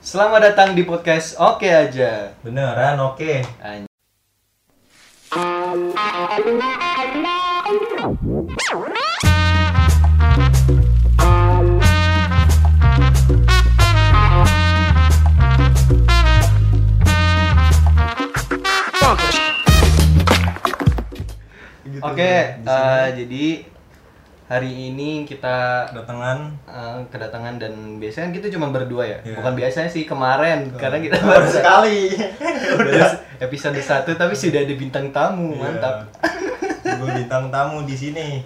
Selamat datang di podcast Oke aja. Beneran oke. Anj- Gitu Oke, ya, di sini. eh, jadi hari ini kita kedatangan eh, kedatangan dan biasanya kan kita cuma berdua ya. Iya. Bukan biasanya sih kemarin karena kita baru sekali. baru episode 1 tapi sudah ada bintang tamu. Iya. Mantap. Gue bintang tamu di sini.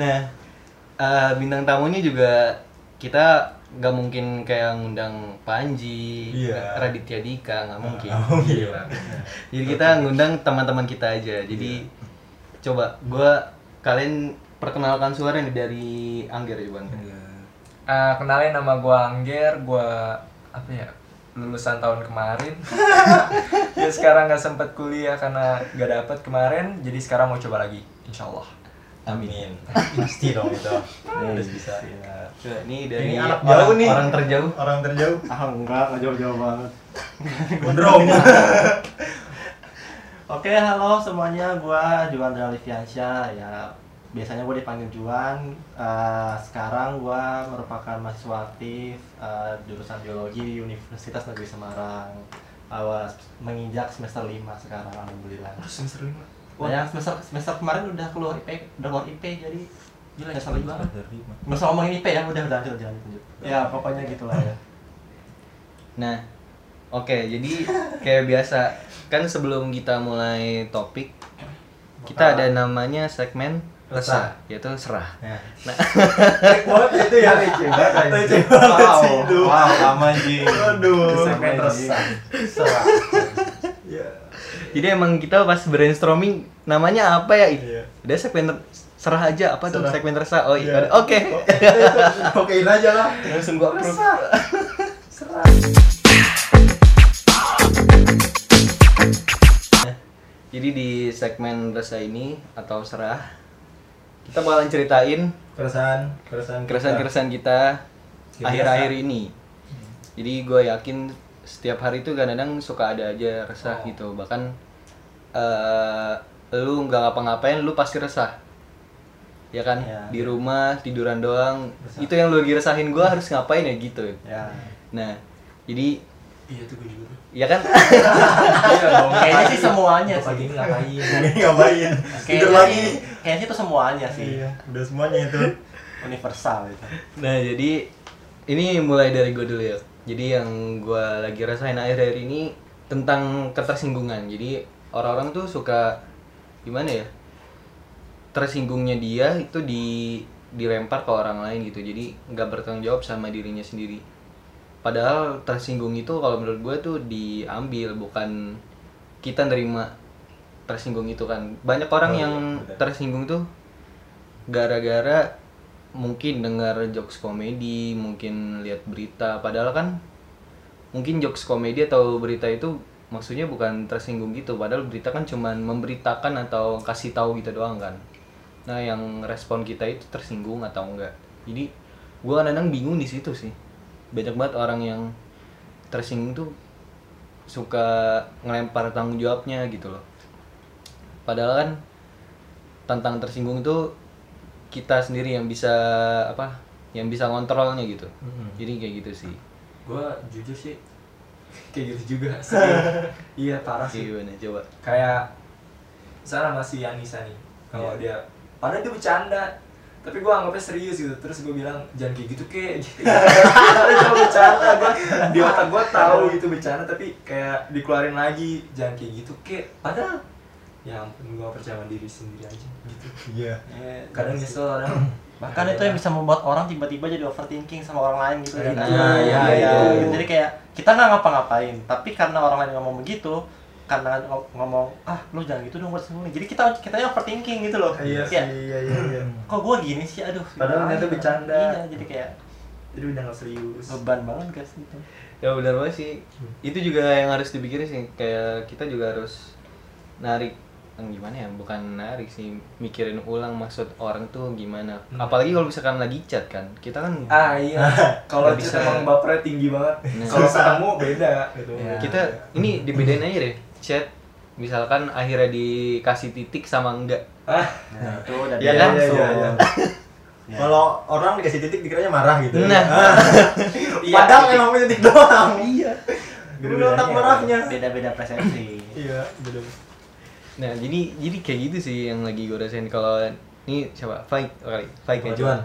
Nah, eh, bintang tamunya juga kita nggak mungkin kayak ngundang Panji, Iya. Raditya Dika, nggak mungkin. Nggak mungkin. Iya. Jadi kita ngundang teman-teman kita aja. Jadi coba gua kalian perkenalkan suara nih dari Angger ya bang. Eh, kenalin nama gua Angger, gua apa ya lulusan tahun kemarin. ya sekarang nggak sempet kuliah karena nggak dapet kemarin, jadi sekarang mau coba lagi, insya Allah. Amin. Pasti dong itu. Harus bisa. Ya. Coba ini dari Ini anak jauh orang- nih orang terjauh. Orang terjauh. Ah enggak, enggak jauh-jauh banget. Gondrong. Oke, halo semuanya, gua Juan Liviansyah ya. Biasanya gue dipanggil Juan. Eh, sekarang gua merupakan mahasiswa aktif eh, jurusan biologi di Universitas Negeri Semarang. Awas menginjak semester 5 sekarang alhamdulillah. semester lima. Wah, yang semester semester kemarin udah keluar IP, udah keluar IP jadi gila semester 5. Nggak usah ngomongin IP ya, udah udah lanjut lanjut. lanjut. Ya, pokoknya gitulah ya. Nah, oke jadi kayak biasa kan sebelum kita mulai topik kita ada namanya segmen resah yaitu serah. Ya. Nah, What itu ya receh banget. Receh banget sih itu. wow, lama Ji. Aduh. Segmen resah. Serah. Ya. jadi emang kita pas brainstorming namanya apa ya? Iya. Udah segmen serah aja apa tuh Serah. segmen resah? Oh iya. Iya. Oke. Okein aja lah. Langsung gua approve. Nah, Jadi di segmen resah ini atau serah kita bakalan ceritain Keresahan, keresahan. kita. keresahan-keresahan kita akhir-akhir ini. Jadi gue yakin setiap hari itu kadang-kadang suka ada aja resah Oh. gitu. Bahkan eh lu nggak ngapa-ngapain, lu pasti resah. Ya kan? Iya. Di rumah tiduran doang. Resah. Itu yang lu lagi resahin gue harus ngapain ya gitu. Ya. Nah, jadi Iya tuh gue juga. Ya kan Iya. Kayaknya sih semuanya Pagi sih. ini ngapain? Ini ngapain? Tidur Kayaknya lagi. sih, kayaknya sih itu semuanya sih. Iya, udah semuanya itu. Universal itu. Nah jadi ini mulai dari gue dulu ya. Jadi yang gue lagi rasain akhir-akhir ini tentang ketersinggungan. Jadi orang-orang tuh suka gimana ya? Tersinggungnya dia itu di dilempar ke orang lain gitu. Jadi nggak bertanggung jawab sama dirinya sendiri. Padahal tersinggung itu kalau menurut gue tuh diambil bukan kita nerima tersinggung itu kan. Banyak orang Oh, iya, yang benar. tersinggung tuh gara-gara mungkin dengar jokes komedi, mungkin lihat berita, padahal kan mungkin jokes komedi atau berita itu maksudnya bukan tersinggung gitu, padahal berita kan cuman memberitakan atau kasih tahu gitu doang kan. Nah, yang respon kita itu tersinggung atau enggak. Jadi gua kadang bingung di situ sih. Banyak banget orang yang tersinggung tuh suka ngelempar tanggung jawabnya gitu loh. Padahal kan tentang tersinggung tuh kita sendiri yang bisa apa yang bisa ngontrolnya gitu Mm-mm. jadi kayak gitu sih Gue jujur sih kayak gitu juga. Sering. iya parah sih. gimana coba Kayak misalnya masih Anissa nih. Kalau Iya. dia padahal dia bercanda tapi gue anggapnya serius gitu terus gue bilang jangan kayak gitu dia cuma bercanda gue di otak gue tahu itu bercanda tapi kayak dikeluarin lagi jangan kayak gitu kek padahal ya ampun gue percaya diri sendiri aja gitu Iya. kadang nyesel kadang Bahkan itu yang bisa membuat orang tiba-tiba jadi overthinking sama orang lain gitu. Nah, Gitu. iya, iya. iya. Jadi kayak kita nggak ngapa-ngapain, tapi karena orang lain ngomong begitu, karena ng- ngomong ah lu jangan gitu dong buat sembunyi. Jadi kita kita overthinking gitu loh. Iya sih, Kayak, iya iya iya. kok gua gini sih aduh Padahal ya? bercanda. iya jadi kayak jadi udah nggak serius beban banget guys gitu ya benar banget sih itu juga yang harus dipikirin sih kayak kita juga harus narik yang gimana ya bukan narik sih mikirin ulang maksud orang tuh gimana Hmm. apalagi kalau misalkan lagi chat kan kita kan ah iya kalau bisa emang bapernya tinggi banget Nah. kalau ketemu beda gitu Iya. kita ini dibedain aja deh chat misalkan akhirnya dikasih titik sama enggak ah Nah, itu udah iya, iya, langsung. iya, iya. Ya. Kalau orang dikasih titik dikiranya marah gitu. Nah. Iya, Padahal titik. emang punya titik doang. iya Gede otak marahnya. Beda-beda persepsi. Iya, bener. nah jadi jadi kayak gitu sih yang lagi gue rasain kalau ini siapa Faik kali Faik Kalau aja Juan.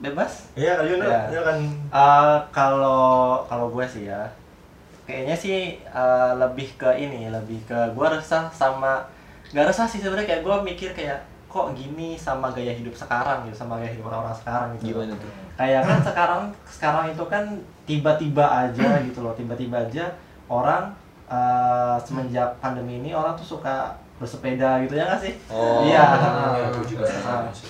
Bebas? Iya, Kak Juan Iya. ya kan. Eh, kalau kalau gue sih ya, kayaknya sih eh, lebih ke ini, lebih ke gue resah sama nggak resah sih sebenarnya kayak gue mikir kayak kok gini sama gaya hidup sekarang gitu, sama gaya hidup orang-orang sekarang gitu. gimana tuh Kayak kan sekarang sekarang itu kan tiba-tiba aja gitu loh, tiba-tiba aja orang eh, semenjak pandemi ini orang tuh suka bersepeda gitu ya nggak sih? Oh. Iya. Iya, juga Ah. sih.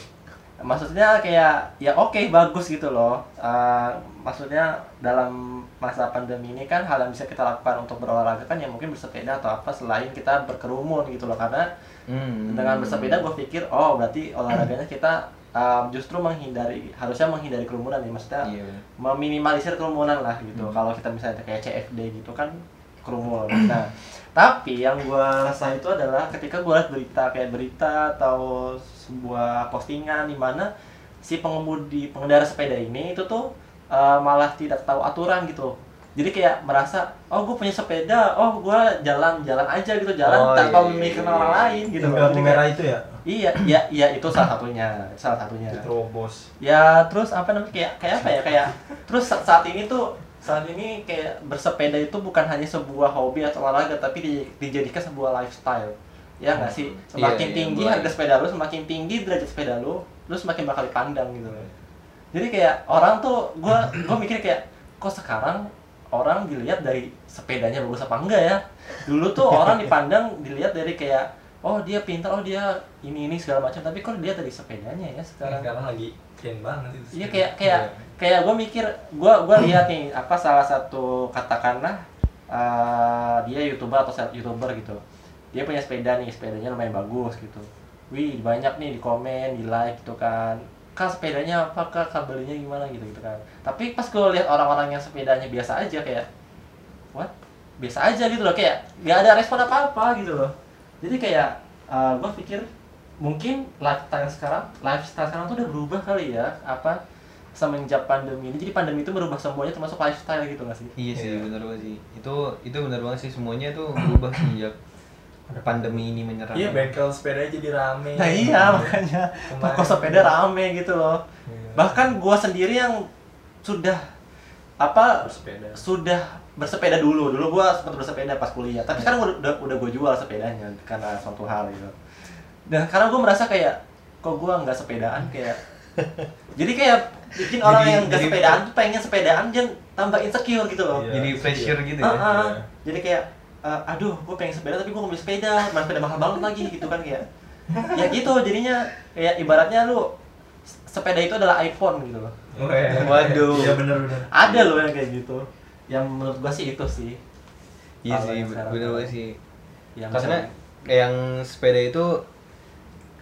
maksudnya kayak ya oke bagus gitu loh Uh, maksudnya dalam masa pandemi ini kan hal yang bisa kita lakukan untuk berolahraga kan ya mungkin bersepeda atau apa selain kita berkerumun gitu loh karena Hmm. dengan bersepeda gue pikir oh berarti olahraganya kita um, justru menghindari harusnya menghindari kerumunan ya maksudnya iya bener. meminimalisir kerumunan lah gitu. Hmm. Kalau kita misalnya kayak CFD gitu kan kerumun. Nah, tapi yang gua rasa itu adalah ketika gua lihat berita kayak berita atau sebuah postingan di mana si pengemudi pengendara sepeda ini itu tuh uh, malah tidak tahu aturan gitu. Jadi kayak merasa, oh gue punya sepeda, oh gua jalan-jalan aja gitu, jalan Oh, tanpa iya, iya, memikirkan iya, orang iya. lain gitu. Loh. Jadi merah itu ya. Iya, iya, iya itu salah satunya, salah satunya Terobos. ya terus apa namanya kayak kayak apa ya kayak terus sa- saat ini tuh saat ini kayak bersepeda itu bukan hanya sebuah hobi atau olahraga tapi di- dijadikan sebuah lifestyle ya nggak sih semakin Iya, iya, tinggi mulai. harga sepeda lu semakin tinggi derajat sepeda lu lu semakin bakal dipandang gitu loh jadi kayak orang tuh gua gua mikir kayak kok sekarang orang dilihat dari sepedanya bagus apa enggak ya? Dulu tuh orang dipandang dilihat dari kayak oh dia pintar oh dia ini ini segala macam. Tapi kok dilihat dari sepedanya ya sekarang? Sekarang lagi in banget itu. Iya kayak kayak kayak gue mikir gue gue lihat nih apa salah satu katakanlah eh, dia youtuber atau youtuber gitu. Dia punya sepeda nih sepedanya lumayan bagus gitu. Wih banyak nih di komen di like gitu kan kak sepedanya apa kak belinya gimana gitu gitu kan. Tapi pas gue lihat orang-orang yang sepedanya biasa aja kayak what? Biasa aja gitu loh. Kayak nggak ada respon apa apa gitu loh. Jadi kayak gue pikir mungkin lifestyle sekarang lifestyle sekarang tuh udah berubah kali ya apa semenjak pandemi ini. Jadi pandemi itu merubah semuanya termasuk lifestyle gitu nggak sih? Iya sih, Iya. bener banget sih. Itu itu bener banget sih. Semuanya tuh berubah sejak pandemi ini menyerang. Iya bengkel sepeda jadi rame. nah iya makanya Kemarin. toko sepeda rame gitu loh Iya. bahkan gua sendiri yang sudah apa bersepeda. sudah bersepeda dulu dulu gua sempat bersepeda pas kuliah tapi sekarang udah udah, udah gue jual sepedanya karena suatu hal gitu dan karena gue merasa kayak kok gua nggak sepedaan kayak jadi kayak bikin orang Jadi- yang nggak sepedaan tuh pengen sepedaan dan tambah insecure gitu loh Iya. Jadi pressure gitu Ah, ya. ah. Iya. jadi kayak eh, aduh gue pengen sepeda tapi gue nggak bisa sepeda malah sepeda mahal banget lagi gitu kan kayak. Ya gitu jadinya kayak ibaratnya lu sepeda itu adalah iPhone gitu loh. Waduh. Iya bener bener. ada loh yang kayak gitu. Yang menurut gua sih itu sih. Iya sih, bener bener sih. yang Karena yang sepeda itu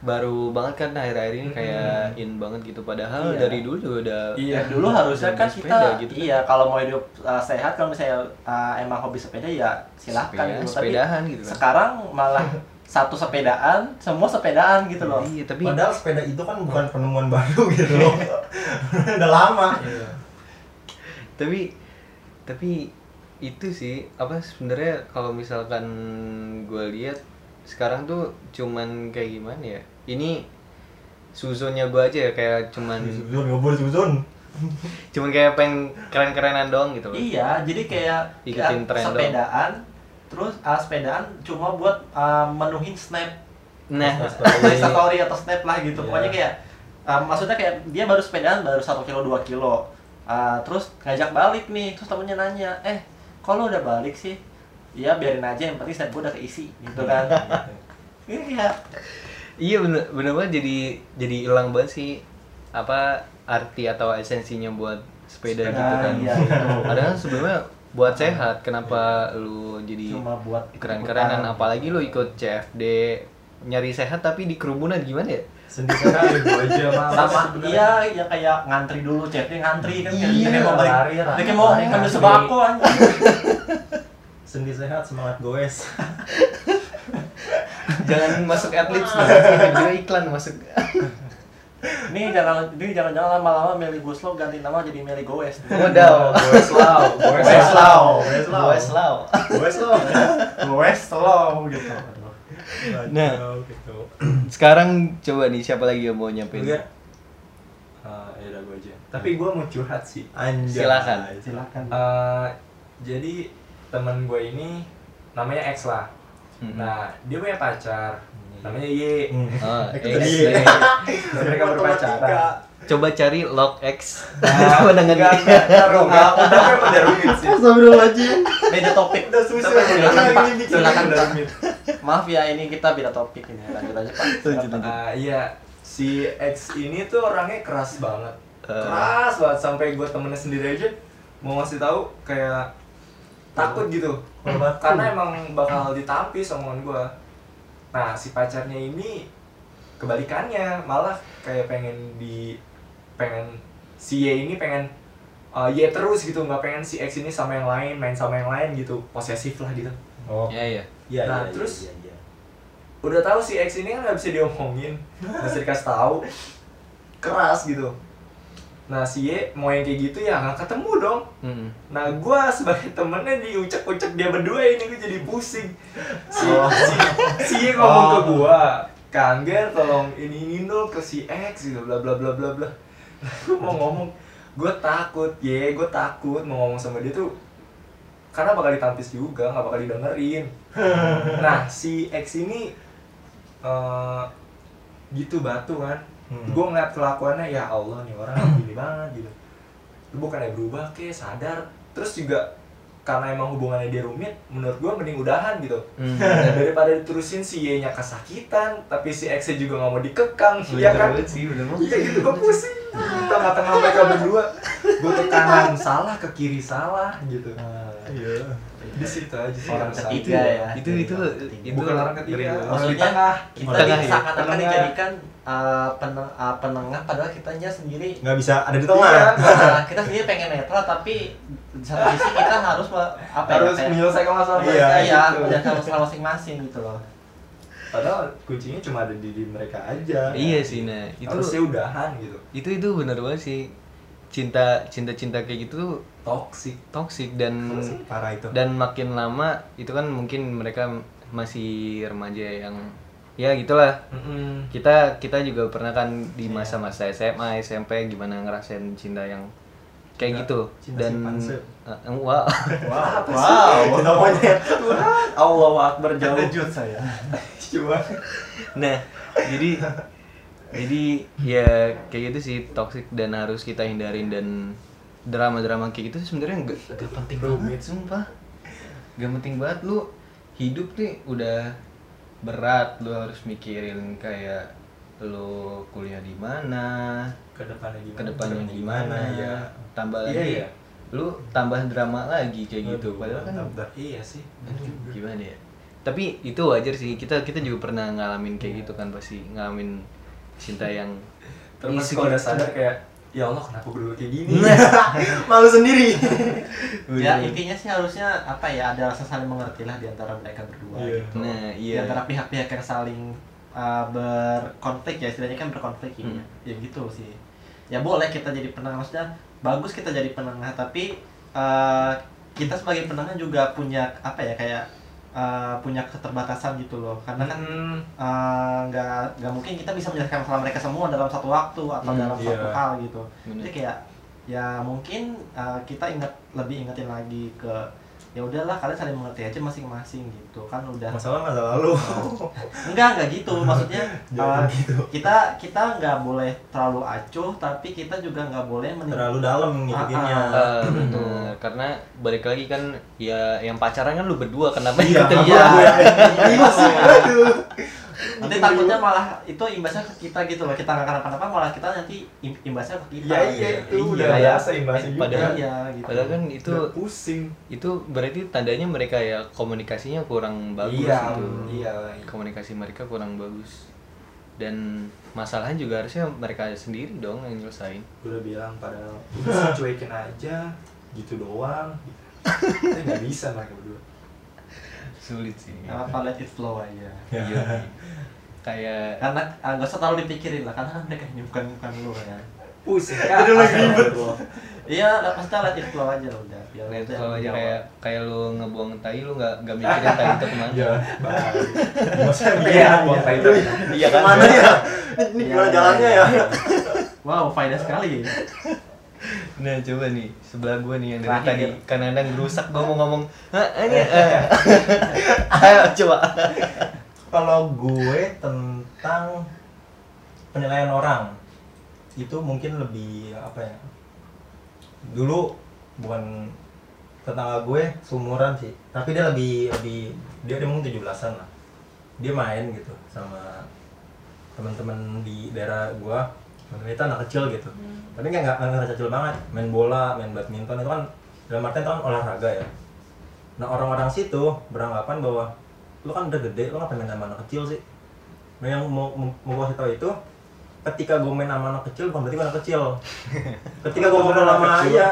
baru banget kan akhir-akhir ini kayak in banget gitu. Padahal Iya. dari dulu juga udah Iya, dulu harusnya kan kita gitu kan. iya kalau mau hidup uh, sehat kalau misalnya uh, emang hobi sepeda ya silahkan Sepeda- gitu. Tapi sepedahan gitu kan. sekarang malah satu sepedaan, semua sepedaan gitu loh. Iya, tapi Padahal sepeda itu kan bukan penemuan baru gitu loh. Udah lama. Iya. tapi tapi itu sih apa sebenarnya kalau misalkan gue lihat sekarang tuh cuman kayak gimana ya ini suzonnya gue aja ya kayak cuman Suzon nggak boleh Suzon. cuman kayak pengen keren-kerenan doang gitu loh Iya, jadi kayak Ikutin tren dong. sepedaan, terus uh, sepedaan cuma buat uh, menuhin snap nah story atau snap lah gitu. Iya. Pokoknya kayak uh, maksudnya kayak dia baru sepedaan baru satu kilo dua kilo, Uh, terus ngajak balik nih, terus temennya nanya, eh kalau udah balik sih, ya biarin aja yang penting snap gue udah keisi gitu kan. Ini kayak iya bener bener banget. Jadi jadi hilang banget sih apa arti atau esensinya buat sepeda Sepeda, gitu kan. iya, itu. padahal sebelumnya buat sehat kenapa lu jadi cuma buat keren-kerenan? Apalagi lu ikut CFD nyari sehat tapi di kerumunan gimana ya? Sendi sehat. gue aja sama iya ya kayak ngantri dulu chatnya ngantri kan Iya, kayak mau balik lari, lari, dia kayak mau ngambil sembako anjing. Sendi sehat semangat goes. jangan masuk atlet tiba-tiba iklan masuk ini jangan ini jangan jangan lama-lama Meli Guslo ganti nama jadi Meli Goes Waduh, Gue slow, gue Goes slow. lau, goes lau. Gue slow. Goes lau. Goes slow gitu. Nah. Gitu. Sekarang coba nih siapa lagi yang mau nyampein? Enggak. Ah, ya udah gue aja. Tapi gue mau curhat sih. Anjay. Silakan. silakan Eh, jadi teman gue ini namanya X lah. Mhm. Nah, dia punya pacar. Namanya Y. Hmm. Oh, X. dia. Mereka berpacaran. Coba cari log X. Nah, Coba dengan enggak, enggak, enggak, enggak, udah udah rumit sih. Astagfirullahaladzim. beda topik Udah susah. Silakan, maaf ya ini kita beda topik ini lanjut aja pak Ah, iya, si X ini tuh orangnya keras banget. Eh. keras banget sampai gue temennya sendiri aja mau ngasih tahu kayak takut gitu. Hormat. Karena emang bakal ditampis omongan gue. Nah, si pacarnya ini kebalikannya, malah kayak pengen di pengen si Y ini pengen uh, Y terus gitu, nggak pengen si X ini sama yang lain, main sama yang lain gitu, posesif lah gitu. Oh. Ya ya. Iya, Nah, iya, terus- iya, iya. udah tahu si X ini kan nggak bisa diomongin nggak bisa dikasih tahu keras gitu nah si Y mau yang kayak gitu ya nggak ketemu dong Mm-mm. nah gua sebagai temennya diucek-ucek dia berdua ini gue jadi pusing si Oh. si, si Y ngomong ke Oh. gua Kangger tolong ini ini dong ke si X gitu bla bla bla bla bla gue mau ngomong gue takut ye gue takut mau ngomong sama dia tuh karena bakal ditampis juga nggak bakal didengerin nah si X ini eh gitu batu kan Hmm. gue ngeliat kelakuannya ya Allah nih orang gini banget gitu. Lu bukannya berubah ke sadar. Terus juga karena emang hubungannya dia rumit menurut gue mending udahan gitu. Hmm. daripada diterusin si Y nya kesakitan tapi si X nya juga nggak mau dikekang iya kan? sih iya gitu gue pusing. Tengah-tengah mereka berdua gue ke kanan salah ke kiri salah gitu. Iya. Di situ aja sih orang ketiga ya. Itu itu itu bukan orang ketiga. ngeri banget. orang di Maksudnya, tengah kita Tengah di ya? seakan-akan dijadikan uh, peneng- uh, penengah padahal kitanya sendiri Nggak bisa ada di Iya, tengah. uh, kita sendiri pengen netral tapi di satu sisi kita harus apa harus ya menyelesaikan masalah Iya, iya gitu. dan masalah masing-masing gitu loh. Padahal kuncinya cuma ada di diri mereka aja. Iya sih nah itu harusnya udahan gitu. Itu itu benar banget sih cinta cinta cinta kayak gitu tuh toxic. toxic dan Parah itu. dan makin lama itu kan mungkin mereka masih remaja yang ya gitulah. Kita kita juga pernah kan di Iya. masa-masa SMA SMP gimana ngerasain cinta yang kayak Cinta- gitu. cinta dan simpanse. Eh, wow. Wow. Cinta monyet. Allah akbar jauh. saya. Cuma. Nah jadi jadi ya kayak gitu sih toxic dan harus kita hindarin dan drama-drama kayak gitu sebenarnya nggak nggak penting banget. sumpah. Nggak penting banget. Lu hidup nih udah berat. Lu harus mikirin kayak lu kuliah di mana ke depannya gimana. ke depannya gimana ya. Tambah Iya, lagi iya. lu tambah drama lagi kayak gitu. Padahal kan dah. iya sih. Aduh, gimana ya? Tapi itu wajar sih. Kita kita juga pernah ngalamin kayak gitu kan pasti. Ngalamin cinta yang terus kalau udah sadar kayak ya Allah kenapa gue dulu kayak gini Malu sendiri. ya intinya sih harusnya apa ya ada rasa saling mengerti lah di antara mereka berdua Iya. gitu. nah di iya antara pihak-pihak yang saling uh, berkonflik ya istilahnya kan berkonflik ya. Hmm. ya gitu sih ya boleh kita jadi penengah maksudnya bagus kita jadi penengah tapi uh, kita sebagai penengah juga punya apa ya kayak uh, punya keterbatasan gitu loh karena kan Hmm, uh, nggak nggak mungkin kita bisa menyelesaikan masalah mereka semua dalam satu waktu atau Hmm, dalam iya. satu hal gitu Bener. jadi kayak ya mungkin uh, kita ingat lebih ingetin lagi ke ya udahlah kalian saling mengerti aja masing-masing gitu kan udah Masalah masa lalu. enggak enggak gitu maksudnya uh, gitu. kita kita nggak boleh terlalu acuh tapi kita juga nggak boleh Terlalu dalam ngikutinnya. Ah, Eh, bener. karena balik lagi kan ya yang pacaran kan lu berdua kenapa Iya, ikutin gua- dia? gua yang- Iya sih, aduh. Nanti takutnya malah itu imbasnya ke kita gitu loh kita nggak kenapa-napa malah kita nanti im- imbasnya ke kita Iya iya itu Iya, udah kayak- biasa imbasnya juga. padahal- iya gitu Padahal kan itu Udah pusing. itu berarti tandanya mereka ya komunikasinya kurang bagus iya, gitu. iya. Komunikasi mereka kurang bagus. Dan masalahnya juga harusnya mereka sendiri dong yang nyelesain. Udah bilang padahal cuekin aja gitu doang. Tapi nggak bisa mereka berdua. Sulit sih. Nggak apa let it flow aja Iya. Kayak karena ah, nggak usah terlalu dipikirin lah karena kan mereka ini bukan bukan lu kan Pusing. Jadi lagi ribet. iya maksudnya let it flow aja lah udah biar itu itu kalau yang aja kayak kayak lu ngebuang tai lu nggak nggak mikirin tai itu ke mana. Iya. Masa Iya, iya, buang tai Aduh, Iya kan? Ke mana ya? Ini Iya, gimana iya, jalannya iya. ya? wow faedah sekali Nah coba nih sebelah gua nih yang dari tadi kan ada ngerusak gua mau ngomong "Hah, ini eh." ayo coba Kalau gue tentang penilaian orang itu mungkin lebih apa ya? Dulu bukan tetangga gue seumuran sih, tapi dia lebih lebih dia dia mungkin 17-an lah. Dia main gitu sama teman-teman di daerah gua. Itu anak kecil gitu. Tapi nggak nggak nggak kecil banget. Main bola, main badminton itu kan dalam artian itu kan olahraga ya. Nah orang-orang situ beranggapan bahwa lu kan udah gede, lu ngapain main sama anak kecil sih? Nah yang mau mau, mau gue tahu itu ketika gue main sama anak kecil bukan berarti gue anak kecil. Ketika gue ngobrol sama iya,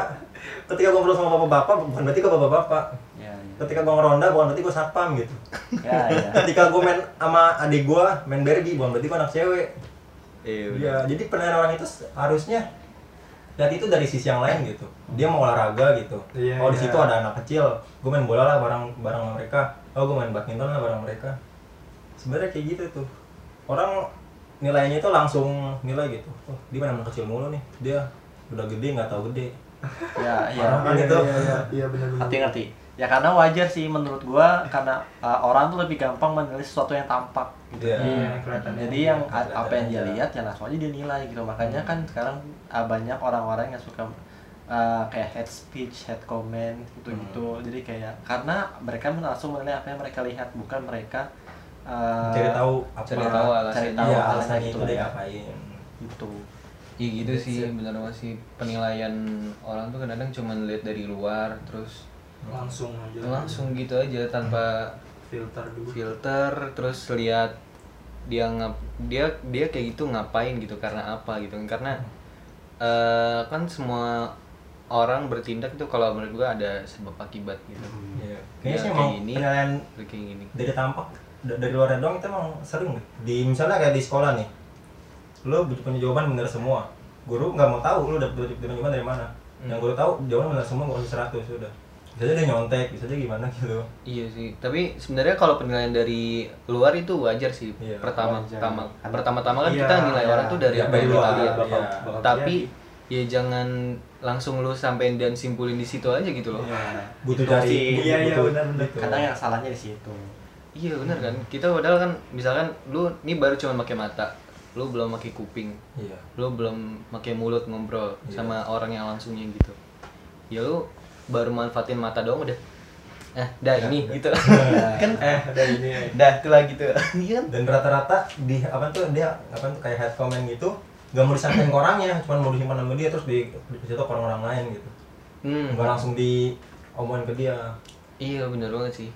ketika gue ngobrol sama bapak-bapak bukan berarti gue bapak-bapak. ya ya Ketika gue ngeronda bukan berarti gue satpam gitu. ya, ya. Ketika gue main sama adik gue main bergi bukan berarti gue anak cewek. Iya. Iya, jadi penilaian orang itu harusnya lihat itu dari sisi yang lain gitu. Dia mau olahraga gitu. Iya, oh di iya. situ ada anak kecil, gue main bola lah bareng bareng mereka. Oh gue main badminton lah bareng mereka. Sebenarnya kayak gitu tuh. Orang nilainya itu langsung nilai gitu. Oh dia main anak kecil mulu nih. Dia udah gede nggak tahu gede. ya ya Orang kan itu. Iya iya iya benar benar. ngerti ngerti ya karena wajar sih menurut gua karena uh, orang tuh lebih gampang menilai sesuatu yang tampak gitu Iya. Iya, kelihatan. jadi yang Kelihatan apa yang dia lihat ya langsung aja dia nilai gitu makanya kan sekarang uh, banyak orang-orang yang suka uh, kayak head speech, head comment gitu-gitu jadi kayak karena mereka langsung menilai apa yang mereka lihat bukan mereka uh, Cari tahu apa cari tahu alasannya. cari tahu Iya, alasannya alasannya gitu itu dia ya. ngapain. gitu Iya gitu That's sih, it. bener banget sih penilaian orang tuh kadang cuma lihat dari luar terus Langsung aja. langsung gitu aja tanpa filter dulu. filter terus lihat dia ngap dia dia kayak gitu ngapain gitu karena apa gitu karena eh, kan semua orang bertindak itu kalau menurut gua ada sebab akibat gitu Iya. Kayaknya Ya, sih kayak gini. penilaian kayak gini dari tampak da- dari luarnya doang itu emang sering deh. di misalnya kayak di sekolah nih lo punya jawaban bener semua guru nggak mau tahu lo dapet jawaban dari mana Hmm. yang guru tahu jawaban bener semua gak usah 100 sudah bisa aja dia nyontek bisa aja gimana gitu Iya sih, tapi sebenarnya kalau penilaian dari luar itu wajar sih. Iya, pertama wajar. tama Karena- pertama-tama kan Iya, kita nilai iya. orang tuh dari Iya, apa dari yang kita lihat. bakal- Iya. bakal Tapi ya jangan langsung lu sampein dan simpulin di situ aja gitu loh. Iya. butuh sih. butuh- Iya, iya, butuh- benar-benar. gitu. kadang yang salahnya di situ Iya benar kan. Kita padahal kan misalkan lu nih baru cuma pakai mata, lu belum pakai kuping, iya lu belum pakai mulut ngobrol Iya. sama orang yang langsungnya gitu. Ya lu baru manfaatin mata doang udah. Eh, dah Ya, ini udah. gitu. kan Eh, ada ini. ya. dah itu lah gitu. Iya kan? dan rata-rata di apa tuh dia apa tuh kayak head comment gitu nggak mau disampaikan ke orangnya cuma mau disimpan sama dia terus di di situ ke orang-orang lain gitu Hmm. nggak langsung diomongin ke dia Iya bener banget sih.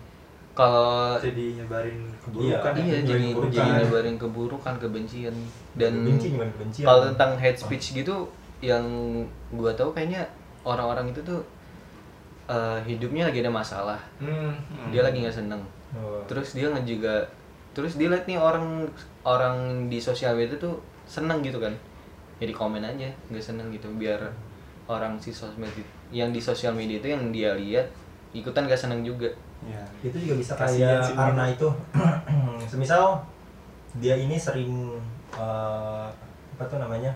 Kalau Jadi nyebarin keburukan. iya ya. jadi keburukan. jadi nyebarin keburukan kebencian dan benci benci kalau tentang hate speech gitu yang gua tahu kayaknya orang-orang itu tuh eh, hidupnya lagi ada masalah. Hmm. dia lagi nggak seneng. Oh. terus dia juga terus dia liat nih orang orang di sosial media tuh seneng gitu kan. Jadi komen aja nggak seneng gitu. Biar orang si sosmed itu- yang di sosial media itu yang dia lihat ikutan gak seneng juga. Ya itu juga bisa kayak sih. Karena itu. Semisal dia ini sering eh, apa tuh namanya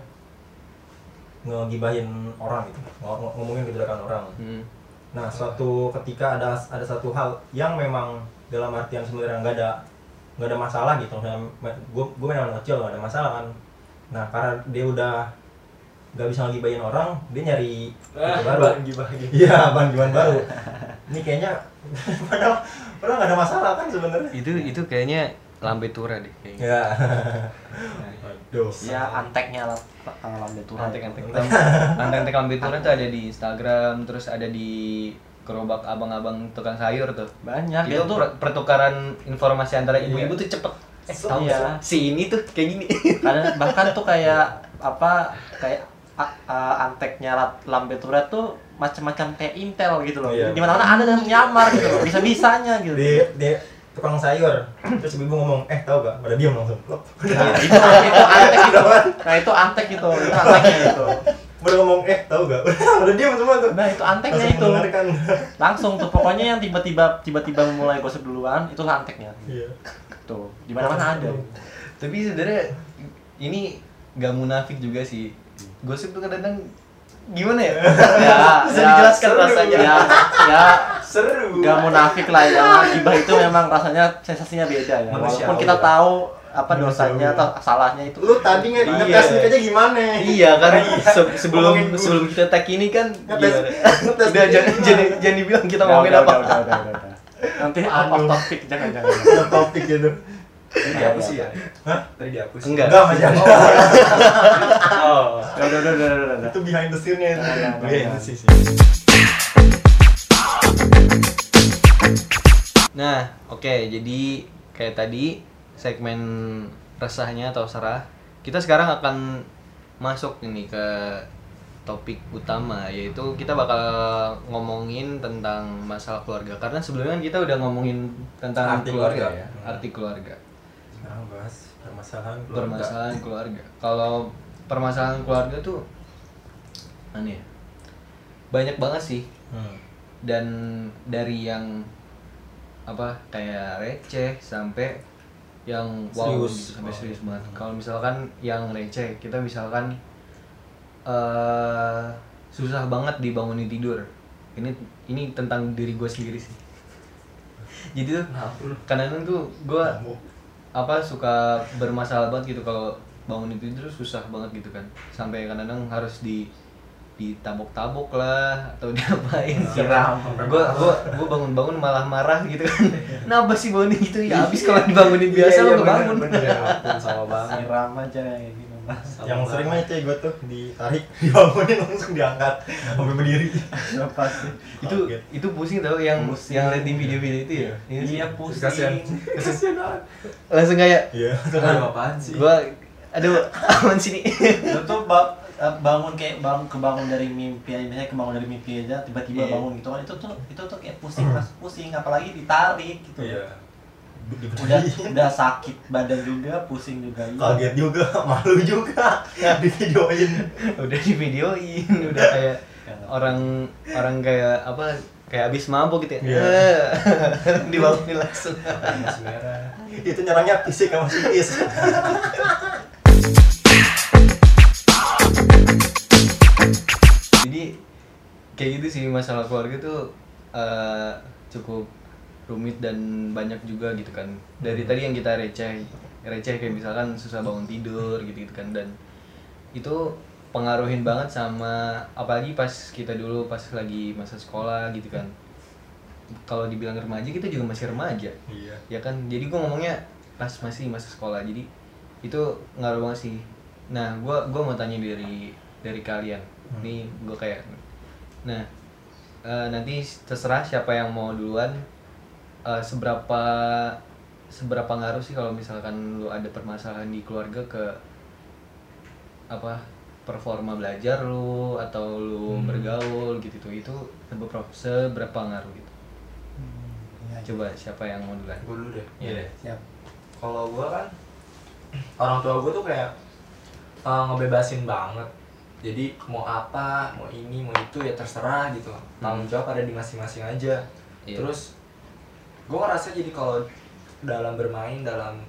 ngegibahin orang gitu. Ng- ng- ngomongin kejelekan orang. Hmm. Nah suatu ketika ada ada satu hal yang memang dalam artian sebenarnya nggak ada nggak ada masalah gitu. Gue gue anak kecil nggak ada masalah kan. Nah karena dia udah nggak bisa ngegibahin orang dia nyari Ah, baru. gitu. iya bahan gimana baru. Ini kayaknya padahal padahal nggak ada masalah kan sebenarnya. Itu itu kayaknya lambe tura deh kayaknya. Ya. Aduh. ya anteknya lah uh, lambe tura Antek-antek antek-antek lambe tura tuh ada di Instagram, terus ada di gerobak abang-abang tukang sayur tuh. banyak itu itu tuh per- pertukaran informasi antara ibu-ibu tuh cepet. Eh, tahu nggak Iya. sih? si ini tuh kayak gini. kadang bahkan tuh kayak apa kayak a- a- anteknya lambe tura tuh macam-macam kayak intel gitu loh Iya. di mana ada dan nyamar gitu loh bisa bisanya gitu Di di tukang sayur. Terus ibu ngomong, "Eh, tahu gak?" Pada diam langsung. Lop. nah, itu itu antek gitu nah itu antek gitu itu anteknya itu Baru ngomong, "Eh, tahu gak?" Pada diam semua tuh. nah itu anteknya Langsung itu mendengarkan. langsung tuh pokoknya yang tiba-tiba tiba-tiba mulai gosip duluan itulah anteknya Iya. tuh di mana mana ada Tapi sebenarnya ini gak munafik juga sih. Gosip tuh kadang gimana ya? ya Bisa ya, dijelaskan seru. rasanya. ya ya Seru. gak munafik lah ya gibah itu memang rasanya sensasinya beda ya Manusiawi walaupun kita tahu apa dosanya atau salahnya itu Lu tadi nge- Iya. ngetes nih aja gimana? Iya kan se- sebelum sebelum kita tag ini kan Ngetes- gimana? ngetes udah jangan jangan jangan dibilang kita ngomongin apa. udah, udah, udah, udah, udah. nanti out of Aduh. topic jangan jangan topik gitu. Tadi dihapus sih ya? Hah? Tadi dihapus. Enggak. Enggak, Mas jangan. Oh. udah udah udah udah udah. Itu behind the scene-nya Behind the scene. Nah, oke, jadi kayak tadi segmen resahnya atau serah. Kita sekarang akan masuk ini ke topik utama yaitu kita bakal ngomongin tentang masalah keluarga karena sebelumnya kan kita udah ngomongin tentang Arti keluarga, keluarga. ya, arti keluarga, Sekarang bahas permasalahan keluarga. permasalahan keluarga. Kalau permasalahan keluarga tuh aneh ya. Banyak banget sih Hmm. dan dari yang apa kayak receh sampai yang wow Serius. sampai serius banget. Kalau misalkan yang receh kita misalkan eh susah banget dibangunin tidur. Ini ini tentang diri gue sendiri sih. Jadi tuh kadang-kadang tuh gue. Apa suka bermasalah banget gitu kalau bangun tidur susah banget gitu kan sampai kadang-kadang harus di ditabok-tabok lah atau diapain Siram. gue gue gue bangun-bangun malah marah gitu kan kenapa sih bangunin gitu ya abis kalau dibangunin biasa Iya, lo iya, bangun bener, bener. Ampun sama banget. siram aja kayak gitu Yang sering mah itu gue tuh ditarik, dibangunin langsung diangkat sampai berdiri. siapa sih itu Kaget. itu pusing tau yang Pusing. yang liat di video-video itu ya Iya. iya pusing Kasihan. Kasihan banget. langsung kayak Iya. Aduh, apaan sih? gue aduh aman sini lu tuh ba- eh, bangun kayak bangun kebangun dari mimpi aja misalnya kebangun dari mimpi aja tiba-tiba Iya. bangun gitu kan itu tuh itu tuh kayak pusing mas pusing apalagi ditarik gitu Iya. Udah udah sakit badan juga pusing juga iya. kaget juga, malu juga di videoin. udah di videoin udah kayak orang orang kayak apa kayak abis mabuk gitu ya Iya. dibangunin langsung. Itu nyerangnya fisik sama psikis. jadi kayak gitu sih masalah keluarga tuh eh, cukup rumit dan banyak juga gitu kan. Dari tadi yang kita receh receh kayak misalkan susah bangun tidur gitu gitu kan. Dan itu pengaruhin banget sama apalagi pas kita dulu pas lagi masa sekolah gitu kan. Kalau dibilang remaja kita juga masih remaja. Iya. ya kan? Jadi gue ngomongnya pas masih masa sekolah. Jadi itu ngaruh banget sih. Nah gue gua mau tanya dari dari kalian. Hmm. nih gue kayak nah eh, nanti terserah siapa yang mau duluan eh, seberapa seberapa ngaruh sih kalau misalkan lu ada permasalahan di keluarga ke apa performa belajar lu atau lu Hmm. bergaul gitu tuh itu seberapa seberapa ngaruh gitu Iya, coba siapa yang mau duluan Gue dulu deh. Iya deh. siap Kalau gue kan orang tua gue tuh kayak eh, ngebebasin banget. Jadi mau apa, mau ini, mau itu ya terserah gitu. Tanggung jawab ada di masing-masing aja. Iya. Terus gue ngerasa jadi kalau dalam bermain, dalam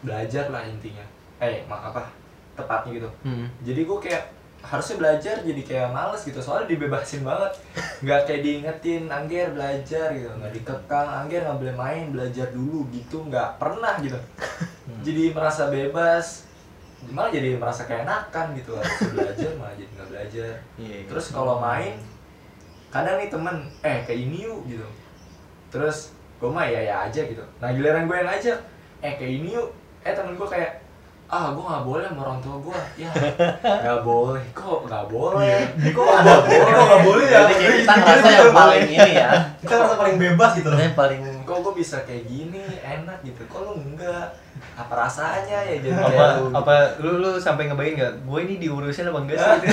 belajar lah intinya. Eh, mak apa? Tepatnya gitu. Hmm. Jadi gue kayak harusnya belajar jadi kayak males gitu soalnya dibebasin banget nggak kayak diingetin Angger belajar gitu nggak dikekang Angger nggak boleh main belajar dulu gitu nggak pernah gitu jadi merasa bebas malah jadi merasa kayak enakan gitu harusnya belajar malah jadi nggak belajar Iya, iya. terus kalau main kadang nih temen eh ke ini yuk gitu terus gue mah ya ya aja gitu. Nah giliran gue yang ngajak eh kayak ini yuk. Eh temen gue kayak ah gue nggak boleh sama orang tua gue ya nggak boleh. Kok nggak boleh? Kok nggak boleh? Kok nggak boleh ya? Jadi kita ngerasa yang paling ini ya. Kita merasa paling bebas gitu loh. Paling kok gue bisa kayak gini? Enak gitu. Kok lu enggak apa rasanya ya jadi apa apa lu lu sampai ngebayang nggak? Gue ini diurusin apa enggak sih?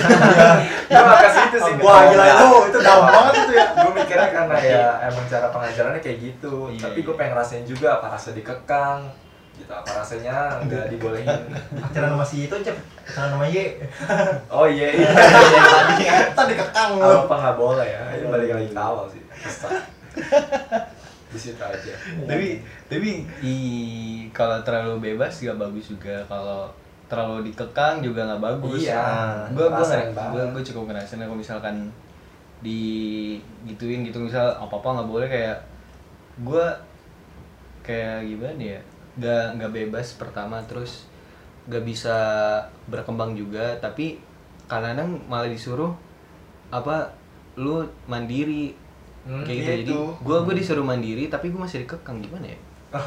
Gue gak ke situ sih. Wah gila itu, itu dalam banget itu ya. gue mikirnya karena ya emang cara pengajarannya kayak gitu. Iya, tapi gue iya. pengen ngerasain juga apa rasa dikekang gitu. Apa rasanya nggak dibolehin. Pacaran sama si itu cep, pacaran sama Y. oh iya iya. Tadi kekang apa lu. apa nggak boleh ya? Ini balik lagi ke awal sih. Di situ aja. Tapi tapi i kalau terlalu bebas gak bagus juga. Kalau terlalu dikekang juga nggak bagus. Iya, gue gue gue gue cukup ngerasain kalau misalkan di gituin gitu misal apa apa nggak boleh kayak gue kayak gimana ya nggak nggak bebas pertama terus nggak bisa berkembang juga. Tapi kadang-kadang malah disuruh apa lu mandiri Hmm, kayak gitu. jadi gue gue disuruh mandiri tapi gue masih dikekang. Gimana ya?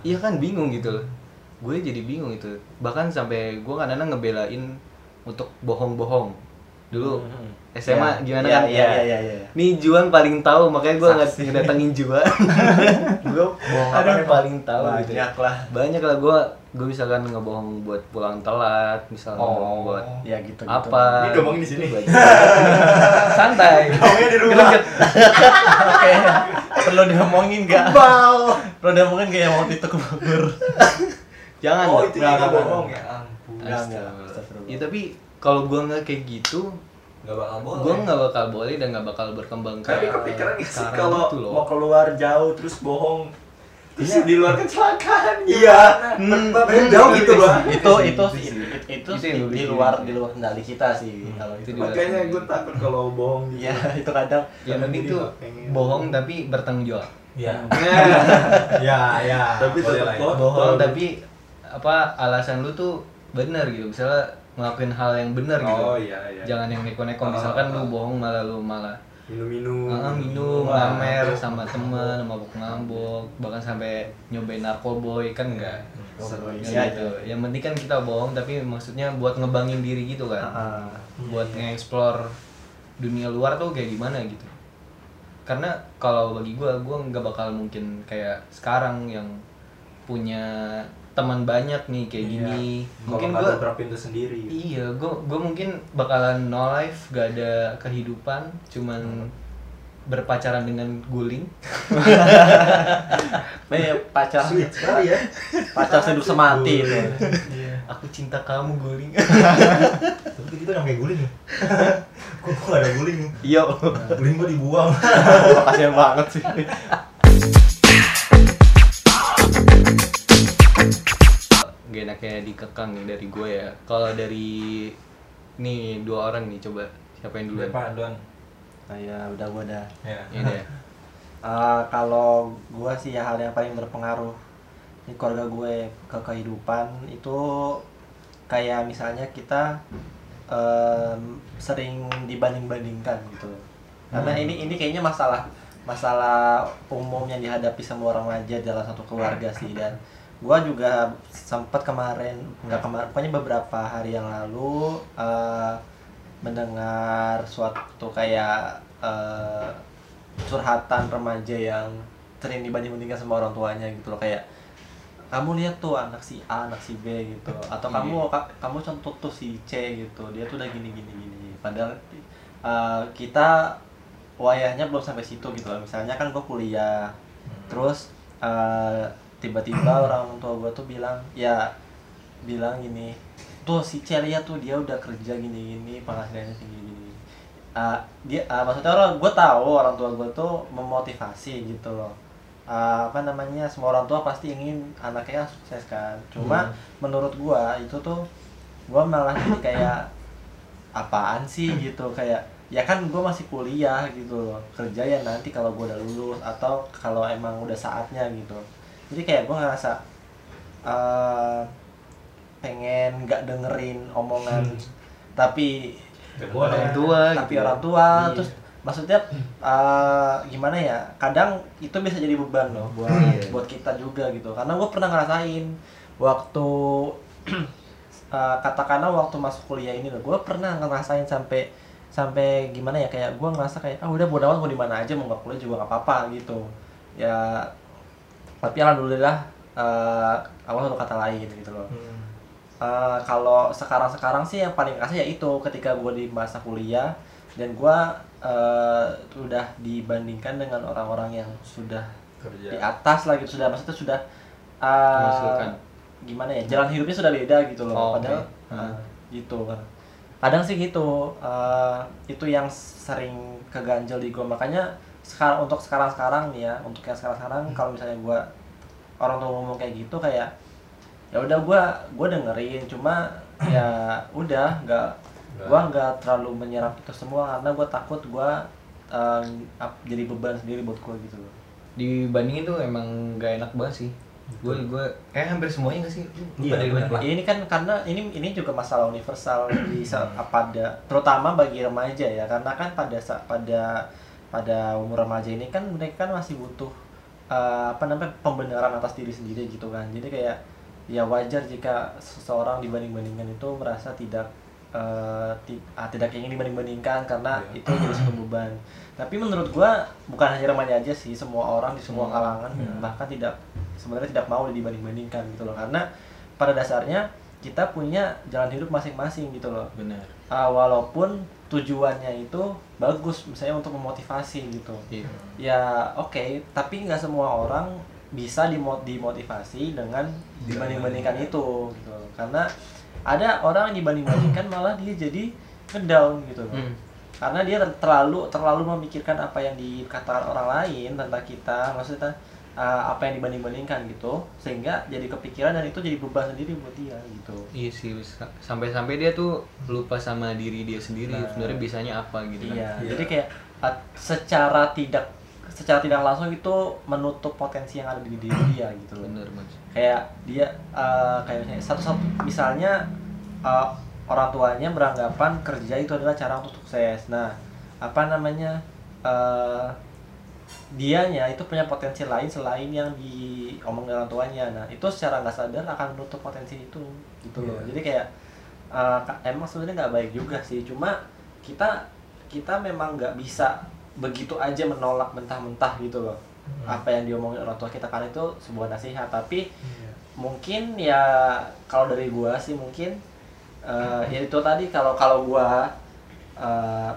Iya kan bingung gitu loh. Gue jadi bingung itu. Bahkan sampai gue kadang-kadang ngebelain untuk bohong-bohong dulu Hmm. SMA Ya, gimana ya, kan Iya iya iya iya. Nih Juan paling tahu makanya gue nggak ngedatengin Juan. gue bohong apa yang paling tahu gitu. ya. Banyak lah. Banyak lah gue gue misalkan ngebohong buat pulang telat, misalkan Oh. buat Ya gitu gitu. apa. Ini ngomongin di sini. Santai. Ngomongnya di rumah. Oke. Perlu diomongin enggak? Perlu diomongin enggak yang waktu itu ke Bogor? Jangan. oh itu Nggak, bohong ya ampun. Ya tapi kalau gue nggak kayak gitu, nggak bakal boleh gue nggak bakal boleh dan nggak bakal berkembang tapi kayak kepikiran nggak sih kalau gitu loh. mau keluar jauh terus bohong terus Iya. di luar kecelakaan Iya. Hmm, Bapak hmm, jauh hmm, gitu hmm. bang itu itu Itu itu, itu, Itu di, luar di luar kendali kita sih kalau Itu itu. di luar makanya gue takut kalau bohong gitu Iya, itu kadang tuh nggak pengen. bohong tapi bertanggung jawab. Iya. Nah, Ya, ya. Tapi tetap ya. bohong. tapi apa alasan lu tuh benar gitu misalnya ngelakuin hal yang benar gitu. Oh iya iya. Jangan yang neko-neko Ah, misalkan ah, lu ah. bohong malah lu malah minum-minum. Ah, minum ngamer mabok. sama temen mabuk ngabok bahkan sampai nyobain narkoboy kan enggak Narkoboy, Ya, iya, gitu. yang penting kan kita bohong tapi maksudnya buat ngebangin diri gitu kan. Ah, buat nge-explore dunia luar tuh kayak gimana gitu. Karena kalau bagi gue gue nggak bakal mungkin kayak sekarang yang punya teman banyak nih kayak Iya. gini mungkin nggak gue dobrak pintu sendiri iya gue gue mungkin bakalan no life gak ada kehidupan cuman berpacaran dengan guling Eh, pacar Sweet sekali ya. pacar sehidup semati itu. aku cinta kamu guling Tapi gitu yang kayak guling. Kok kok gak ada guling? iya Guling gua dibuang. Kasihan banget sih. Enaknya dikekang nih dari gue ya kalau dari nih dua orang nih coba siapa yang duluan Depan, Don. Nah, ya udah gua dah. Ya. Eh, kalau gua sih ya hal yang paling berpengaruh di keluarga gue ke kehidupan itu kayak misalnya kita em, sering dibanding-bandingkan gitu karena Hmm. ini ini kayaknya masalah masalah umum yang dihadapi semua remaja dalam satu keluarga sih dan gua juga sempat kemarin nggak kemarin pokoknya beberapa hari yang lalu eh, mendengar suatu kayak eh, curhatan remaja yang sering dibanding-bandingkan sama orang tuanya gitu loh kayak kamu lihat tuh anak si A, anak si B gitu. Atau Iya. kamu ka- kamu contoh tuh si C gitu. Dia tuh udah gini gini. Gini padahal uh, kita wayahnya belum sampai situ gitu loh. Misalnya kan gue kuliah terus uh, tiba-tiba orang tua gue tuh bilang ya bilang gini tuh si C lihat tuh dia udah kerja gini gini penghasilannya tinggi gini Uh, dia uh, maksudnya orang gue tahu orang tua gue tuh memotivasi gitu loh. Uh, apa namanya semua orang tua pasti ingin anaknya sukses kan. Cuma Hmm. menurut gue itu tuh gue malah jadi kayak apaan sih? gitu kayak ya kan gue masih kuliah gitu loh kerja ya nanti kalau gue udah lulus atau kalau emang udah saatnya gitu jadi kayak gue ngerasa uh, pengen nggak dengerin omongan tapi Gak boleh. orang tua tapi gitu. orang tua Iya. terus maksudnya eh, gimana ya kadang itu bisa jadi beban loh buat Iya. buat kita juga gitu karena gue pernah ngerasain waktu eh, katakanlah waktu masuk kuliah ini loh gue pernah ngerasain sampai sampai gimana ya kayak gue ngerasa kayak ah udah bodo amat mau di mana aja mau nggak kuliah juga nggak apa-apa gitu ya tapi alhamdulillah eh Allah satu kata lain gitu loh Hmm. Eh, kalau sekarang-sekarang sih yang paling kerasa ya itu ketika gue di masa kuliah dan gue eh, udah dibandingkan dengan orang-orang yang sudah kerja di atas lah gitu sudah maksudnya sudah Menghasilkan. gimana ya jalan hidupnya sudah beda gitu loh Oh, padahal oke. eh, gitu kan kadang sih gitu eh, itu yang sering keganjel di gue makanya sekarang untuk sekarang-sekarang nih ya untuk yang sekarang-sekarang kalau misalnya gue orang tua ngomong kayak gitu kayak ya udah gue gue dengerin cuma ya udah nggak gue nggak terlalu menyerap itu semua karena gue takut gue eh, ap- jadi beban sendiri buat gue gitu loh. Dibandingin tuh emang gak enak banget sih. Gue gue kayak hampir semuanya gak sih? Iya, gimana? bener. ini kan karena ini ini juga masalah universal di sa- pada terutama bagi remaja ya karena kan pada pada pada umur remaja ini kan mereka kan masih butuh eh, apa namanya pembenaran atas diri sendiri gitu kan jadi kayak ya wajar jika seseorang dibanding-bandingkan itu merasa tidak ti- ah, tidak ingin dibanding-bandingkan karena Iya. itu jadi satu beban tapi menurut gua bukan hanya remaja aja sih semua orang di semua Hmm. kalangan Iya. bahkan tidak sebenarnya tidak mau dibanding-bandingkan gitu loh karena pada dasarnya kita punya jalan hidup masing-masing gitu loh benar Ah, walaupun tujuannya itu bagus misalnya untuk memotivasi gitu. Iya. Ya oke tapi nggak semua orang bisa dimo- dimotivasi dengan dibanding-bandingkan itu gitu. Karena ada orang yang dibanding-bandingkan malah dia jadi ngedown gitu. Loh Hmm. karena dia ter- terlalu terlalu memikirkan apa yang dikatakan orang lain tentang kita maksudnya uh, apa yang dibanding-bandingkan gitu sehingga jadi kepikiran dan itu jadi beban sendiri buat dia gitu Iya sih, sampai-sampai dia tuh lupa sama diri dia sendiri. Nah. Sebenarnya bisanya apa gitu iya kan? Iya. jadi kayak uh, secara tidak secara tidak langsung itu menutup potensi yang ada di diri dia gitu loh Bener mas. kayak dia uh, kayak misalnya satu satu misalnya uh, orang tuanya beranggapan kerja itu adalah cara untuk sukses nah apa namanya uh, dianya itu punya potensi lain selain yang diomong orang tuanya. Nah itu secara nggak sadar akan menutup potensi itu gitu loh. Iya. jadi kayak uh, emang sebenarnya nggak baik juga sih. Cuma kita kita memang nggak bisa begitu aja menolak mentah-mentah gitu loh. Apa yang diomongin orang tua kita kan itu sebuah nasihat. Tapi Iya. mungkin ya kalau dari gua sih mungkin eh, ya itu tadi kalau kalau gua eh,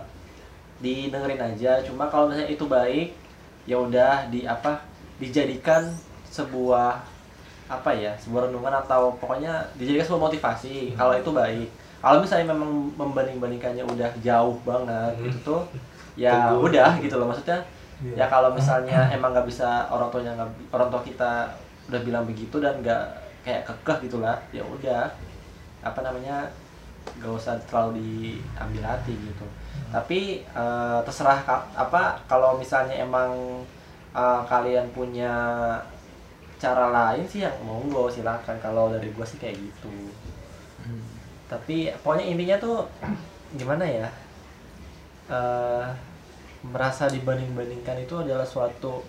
didengerin aja. Cuma kalau misalnya itu baik ya udah di apa dijadikan sebuah apa ya sebuah renungan atau pokoknya dijadikan sebuah motivasi kalau itu baik kalau misalnya memang membanding-bandingkannya udah jauh banget Hmm. itu tuh ya Teguh. udah gitu loh maksudnya Iya. ya kalau misalnya emang nggak bisa orang tuanya nggak orang tua kita udah bilang begitu dan nggak kayak kekeh gitulah ya udah apa namanya nggak usah terlalu diambil hati gitu tapi eh, terserah ka- apa kalau misalnya emang eh, kalian punya cara lain sih yang monggo silakan. Kalau dari gua sih kayak gitu. Tapi pokoknya intinya tuh gimana ya eh merasa dibanding-bandingkan itu adalah suatu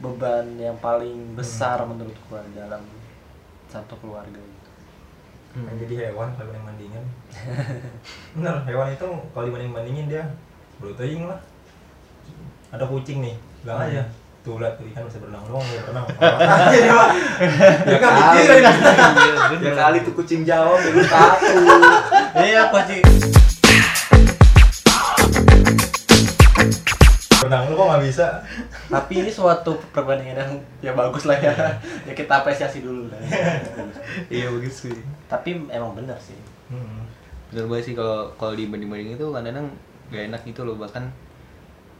beban yang paling besar menurut gua dalam satu keluarga gitu. Kan jadi hewan kalau yang bandingin bener hewan itu kalau dibanding bandingin dia berutang lah. Ada kucing nih bilang aja tuh lihat tuh ikan bisa berenang. Doang dia berenang ya kan Ya kali tuh kucing jawab lu satu. Iya pasti. Berenang lu kok nggak bisa Tapi ini suatu perbandingan yang ya bagus lah ya. ya kita apresiasi dulu lah. Iya begitu sih. Tapi emang bener sih. Hmm. Bener banget sih kalau kalau dibanding-banding itu kadang-kadang gak enak gitu loh bahkan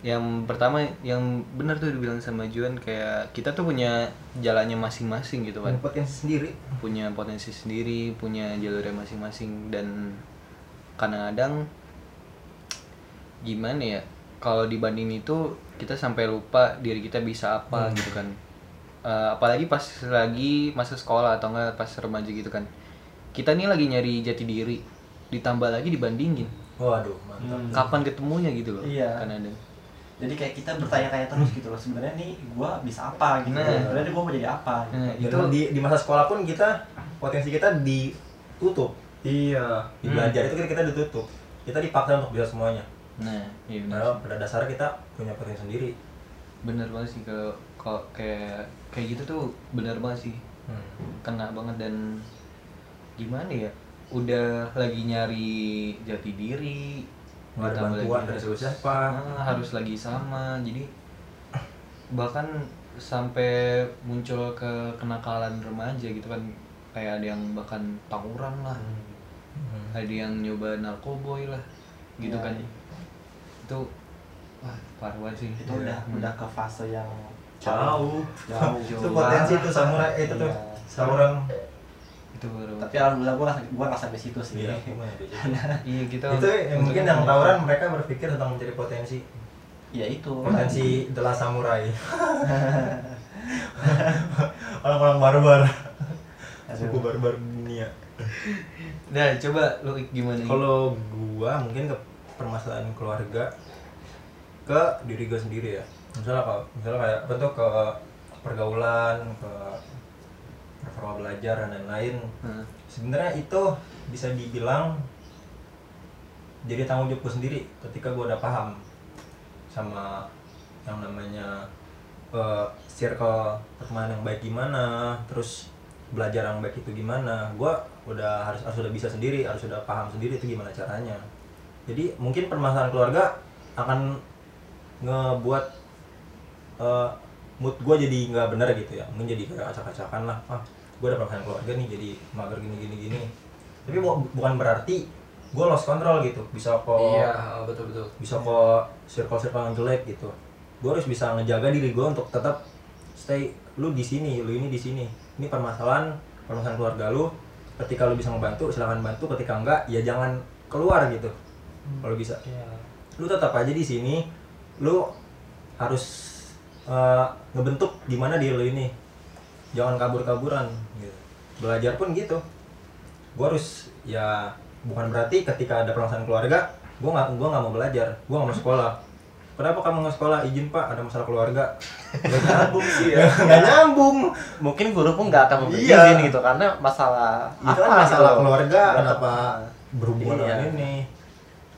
yang pertama yang benar tuh dibilang sama Juan kayak kita tuh punya jalannya masing-masing gitu kan Punya potensi sendiri punya potensi sendiri punya jalurnya masing-masing dan kadang-kadang gimana ya kalau dibanding itu kita sampai lupa diri kita bisa apa gitu kan Eh, apalagi pas lagi masa sekolah atau enggak pas remaja gitu kan kita nih lagi nyari jati diri ditambah lagi dibandingin waduh mantap Hmm. kapan ketemunya gitu loh Iya. kadang-kadang jadi kayak kita bertanya-tanya terus gitu loh sebenarnya nih gua bisa apa gitu Nah. sebenarnya gua mau jadi apa gitu. Nah, itu di di masa sekolah pun kita potensi kita ditutup Iya. di belajar itu kita, kita ditutup kita dipaksa untuk bisa semuanya nah iya benar padahal pada dasarnya kita punya potensi sendiri bener banget sih kalau kalau kayak kayak gitu tuh bener banget sih Hmm. kena banget dan gimana ya udah lagi nyari jati diri Nggak ada bantuan dari harus- siapa. ah, harus lagi sama jadi bahkan sampai muncul ke kenakalan remaja gitu kan kayak ada yang bahkan tawuran lah Hmm. ada yang nyoba narkoboy lah gitu Ya, kan itu wah parah banget sih. Itu udah Hmm. udah ke fase yang jauh. Jauh. Itu potensi tuh samurai. Eh, itu tuh Iya. tawuran itu baru. Tapi alhamdulillah gua gua nggak sampai situ sih. Iya tuh? iya kita itu yang mungkin yang tawuran mereka berpikir tentang mencari potensi. Ya itu. Potensi adalah samurai. Orang-orang barbar. Suku barbar dunia. Nah coba lu gimana? Nih? kalau gua mungkin ke permasalahan keluarga ke diri gua sendiri ya. Misalnya kalau misalnya kayak tuh ke pergaulan ke performa belajar dan lain-lain. Nah, sebenarnya itu bisa dibilang jadi tanggung jawab gue sendiri ketika gue udah paham sama yang namanya eh, circle pertemanan yang baik gimana terus belajar yang baik itu gimana. Gue udah harus harus udah bisa sendiri harus udah paham sendiri itu gimana caranya jadi mungkin permasalahan keluarga akan ngebuat eh, mood gue jadi nggak bener gitu ya. Mungkin jadi kayak acak-acakan lah ah gue udah permasalahan keluarga nih jadi mager gini gini gini. Tapi bu- bukan berarti gue lost control gitu. Bisa kok Iya, betul betul. bisa kok circle-circle yang jelek gitu. Gue harus bisa ngejaga diri gue untuk tetap stay lu di sini lu ini di sini. Ini permasalahan permasalahan keluarga lu. Ketika lu bisa ngebantu silahkan bantu. Ketika enggak ya jangan keluar gitu kalau bisa. Iya. lu tetap aja di sini lu harus eh, ngebentuk gimana diri lu ini. Jangan kabur-kaburan gitu. belajar pun gitu. Gua harus ya bukan berarti ketika ada permasalahan keluarga gua nggak gua nggak mau belajar. Gua nggak mau sekolah. Kenapa kamu nggak sekolah? Izin pak ada masalah keluarga. Nggak nyambung sih ya. Nggak nyambung. Mungkin guru pun nggak akan memberi Iya. izin gitu karena masalah itu kan apa masalah gitu. keluarga kenapa berhubungan Iya. dengan ini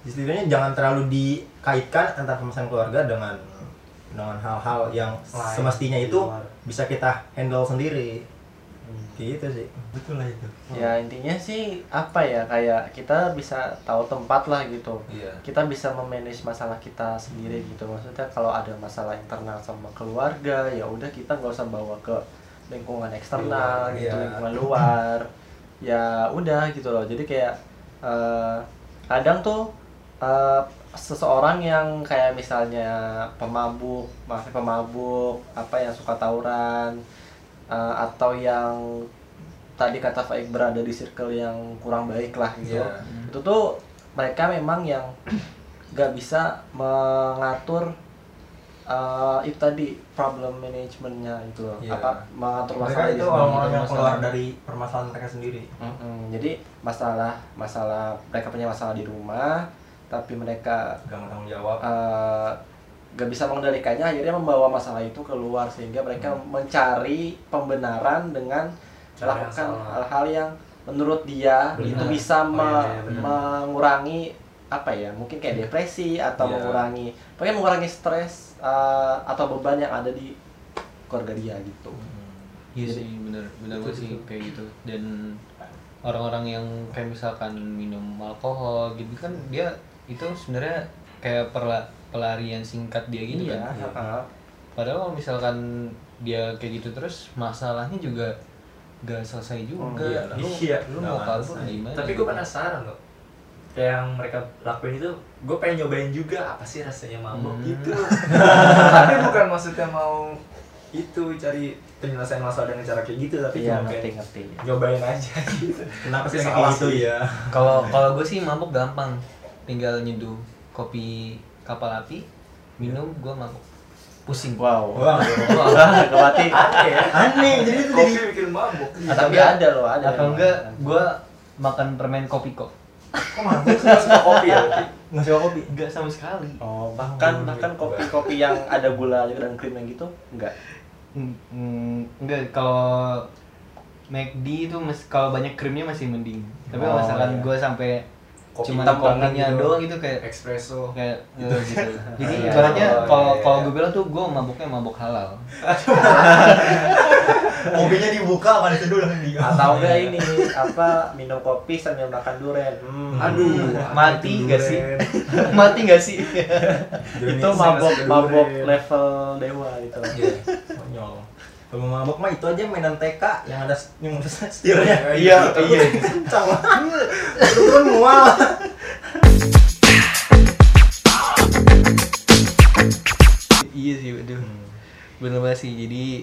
istilahnya jangan terlalu dikaitkan antara permasalahan keluarga dengan dengan hal-hal yang Lain, semestinya itu luar. bisa kita handle sendiri. Gitu sih. Betul lah itu. Ya intinya sih apa ya kayak kita bisa tahu tempat lah gitu. Iya. Kita bisa memanage masalah kita sendiri gitu. Maksudnya kalau ada masalah internal sama keluarga ya udah kita nggak usah bawa ke lingkungan eksternal Luar, gitu iya. lingkungan luar. Ya udah gitu loh. Jadi kayak eh, kadang tuh eh, seseorang yang kayak misalnya pemabuk masih pemabuk apa yang suka tawuran eh, atau yang tadi kata Faik berada di circle yang kurang baik lah gitu Iya. itu tuh mereka memang yang gak bisa mengatur eh, itu tadi problem managementnya itu loh Iya. apa mengatur mereka masalah itu itu orang-orang yang masalah. keluar dari permasalahan mereka sendiri Mm-mm. jadi masalah masalah mereka punya masalah di rumah tapi mereka gak mau tanggung jawab. eh, gak bisa mengendalikannya. Akhirnya membawa masalah itu keluar sehingga mereka mencari pembenaran dengan Cara melakukan hal-hal yang menurut dia Benar. itu bisa Oh, me- iya, iya, mengurangi apa ya mungkin kayak depresi atau Iya. mengurangi pokoknya mengurangi stres eh, atau beban yang ada di keluarga dia gitu. Iya Jadi- sih bener bener sih sih. kayak gitu. Dan orang-orang yang kayak misalkan minum alkohol gitu kan dia itu sebenarnya kayak perla pelarian singkat dia gitu iya kan heeh. padahal kalau misalkan dia kayak gitu terus masalahnya juga gak selesai juga Oh, iya. lu, Iya, lu mau kabur gimana Tapi gue penasaran loh. Kayak yang mereka lakuin itu, gue pengen nyobain juga apa sih rasanya mabok Hmm. gitu. tapi bukan maksudnya mau itu cari penyelesaian masalah dengan cara kayak gitu, tapi iya cuma ngerti pengen ngerti nyobain aja gitu. kenapa sih Salah kayak gitu ya kalau kalau gue sih mabuk gampang tinggal nyeduh kopi kapal api minum gue mabuk pusing wow wah berarti Aneh ya. aneh jadi itu Kopi jadi bikin mabok. tapi ada loh ada atau enggak gue makan permen kopi kok Kok mabuk sih? Nggak suka kopi ya? Nggak suka kopi? Enggak sama sekali. Oh, bahkan Oh, bahkan gitu. kopi-kopi yang ada gula dan krim yang gitu enggak. Mm, mm, enggak kalau McD itu mas kalau banyak krimnya masih mending. Tapi kalau Oh, misalkan iya. gue sampai Kopi cuma kopinya gitu. doang itu kayak Espresso. kayak eh, gitu. Jadi Iya. ibaratnya Oh, kalau iya, kalau iya. gue bilang tuh gue mabuknya mabuk halal. Kopinya dibuka kan itu dulu di Atau enggak ini apa minum kopi sambil makan durian. Hmm. Aduh, Mati nggak sih? Mati gak sih? itu mabok mabok durian. level dewa itu. Iya. Kalau mabok mah itu aja mainan TK yang ada yang ada setirnya. Iya, iya. Kencang banget. Lu pun mual. iya sih, aduh. Bener banget sih. Jadi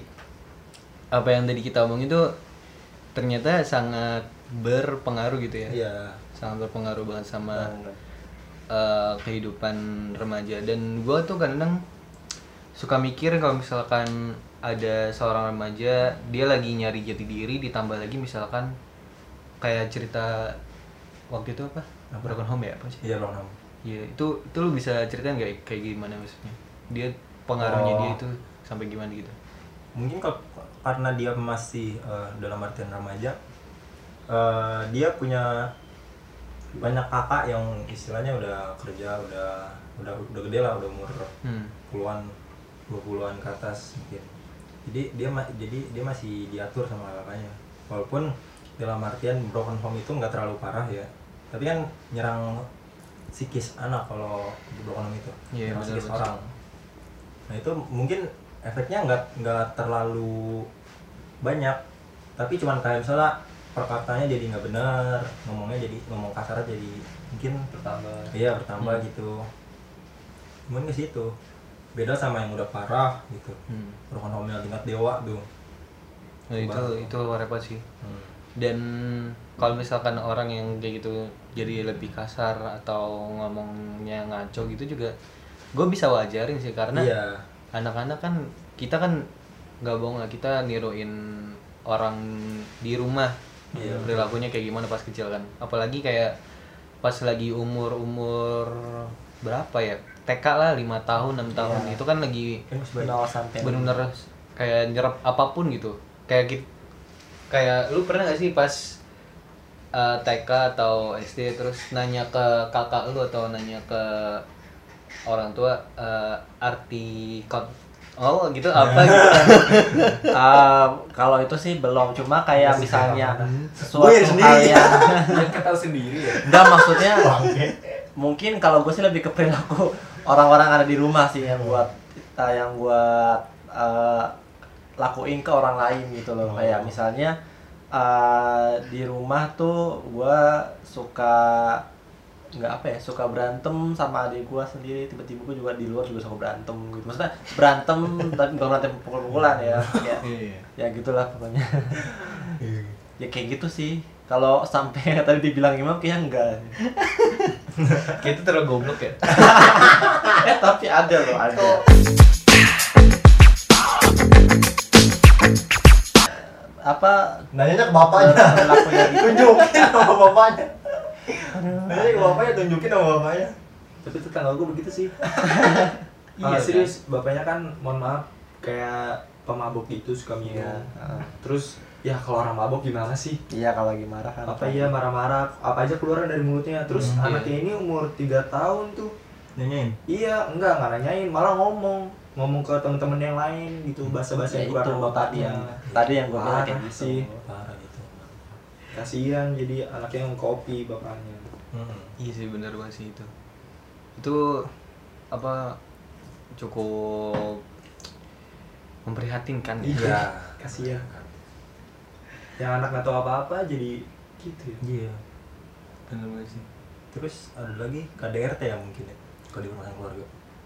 apa yang tadi kita omongin itu ternyata sangat berpengaruh gitu ya. Iya. Sangat berpengaruh banget sama eh, kehidupan remaja dan gue tuh kadang suka mikir kalau misalkan ada seorang remaja dia lagi nyari jati diri ditambah lagi misalkan kayak cerita waktu itu apa Apa? broken home ya apa sih Iya, Ronam. ya itu itu lu bisa ceritain nggak kayak gimana maksudnya dia pengaruhnya Oh. dia itu sampai gimana gitu Mungkin kalau karena dia masih eh, dalam artian remaja eh, dia punya banyak kakak yang istilahnya udah kerja, udah udah udah gede lah, udah umur hmm. puluhan, dua puluhan ke atas mungkin. Jadi dia jadi dia masih diatur sama kakaknya. Walaupun dalam artian broken home itu nggak terlalu parah ya, tapi kan nyerang psikis anak kalau broken home itu, Iya, nyerang psikis orang. Nah itu mungkin efeknya nggak nggak terlalu banyak, tapi cuman kayak misalnya perkataannya jadi nggak benar, ngomongnya jadi ngomong kasar jadi mungkin Bertambah. Iya bertambah Hmm. gitu. Cuman ke situ. Beda sama yang udah parah gitu. Hmm. Home tingkat dewa tuh. Nah, itu Baru. itu repot sih Hmm. dan kalau misalkan orang yang kayak gitu jadi lebih kasar atau ngomongnya ngaco gitu juga gue bisa wajarin sih karena Iya. anak-anak kan kita kan nggak bohong lah kita niruin orang di rumah Iya. perilakunya kayak gimana pas kecil kan apalagi kayak pas lagi umur umur berapa ya TK lah lima tahun enam tahun. Iya. itu kan lagi masih bener-bener kayak nyerap apa pun gitu. Kayak gitu kayak lu pernah gak sih pas uh, TK atau SD terus nanya ke kakak lu atau nanya ke orang tua uh, arti kon oh gitu apa gitu Ah, kalau itu sih belum. Cuma kayak misalnya sesuatu Gue sendiri. hal yang tahu sendiri ya. enggak maksudnya mungkin kalau gue sih lebih ke perilaku orang-orang ada di rumah sih yang buat eh, yang buat eh, lakuin ke orang lain gitu loh. Oh. kayak misalnya eh, di rumah tuh gue suka nggak apa ya suka berantem sama adik gue sendiri. Tiba-tiba gue juga di luar juga suka berantem gitu. Maksudnya berantem tapi bukan berantem pukul-pukulan ya. Ya Iya. ya gitulah pokoknya. Ya kayak gitu sih. Kalau sampai tadi dibilang imam kayaknya enggak Itu terlalu goblok ya eh tapi ada loh ada apa Nanyanya ke bapaknya. gitu tunjukin sama bapaknya. Nanyanya ke bapaknya tunjukin sama bapaknya. Tapi tetangga gue begitu sih. Iya, Ah, serius, bapaknya kan mohon maaf kayak pemabuk gitu suka minum. Iya, heeh. Terus ya kalau orang mabuk gimana sih? iya kalau lagi marah kan Apa iya marah-marah, apa aja keluar dari mulutnya. Terus Hmm, anaknya ini umur 3 tahun tuh. Nanyain. Iya, enggak, enggak nanyain, malah ngomong. Ngomong ke temen-temen yang lain gitu, bahasa-bahasa ya yang dari tadi bapaknya. yang tadi yang gue bilang kayak Parah gitu sih. Parah gitu. Kasihan jadi anaknya yang kopi bapaknya. Hmm. iya sih bener banget sih itu itu apa cukup memprihatinkan ya Iya, kasihan. Yang anak nggak tahu apa-apa jadi gitu ya. Iya. bener banget sih Terus ada lagi KDRT ya mungkin ya. Kalau di rumah tangga keluarga.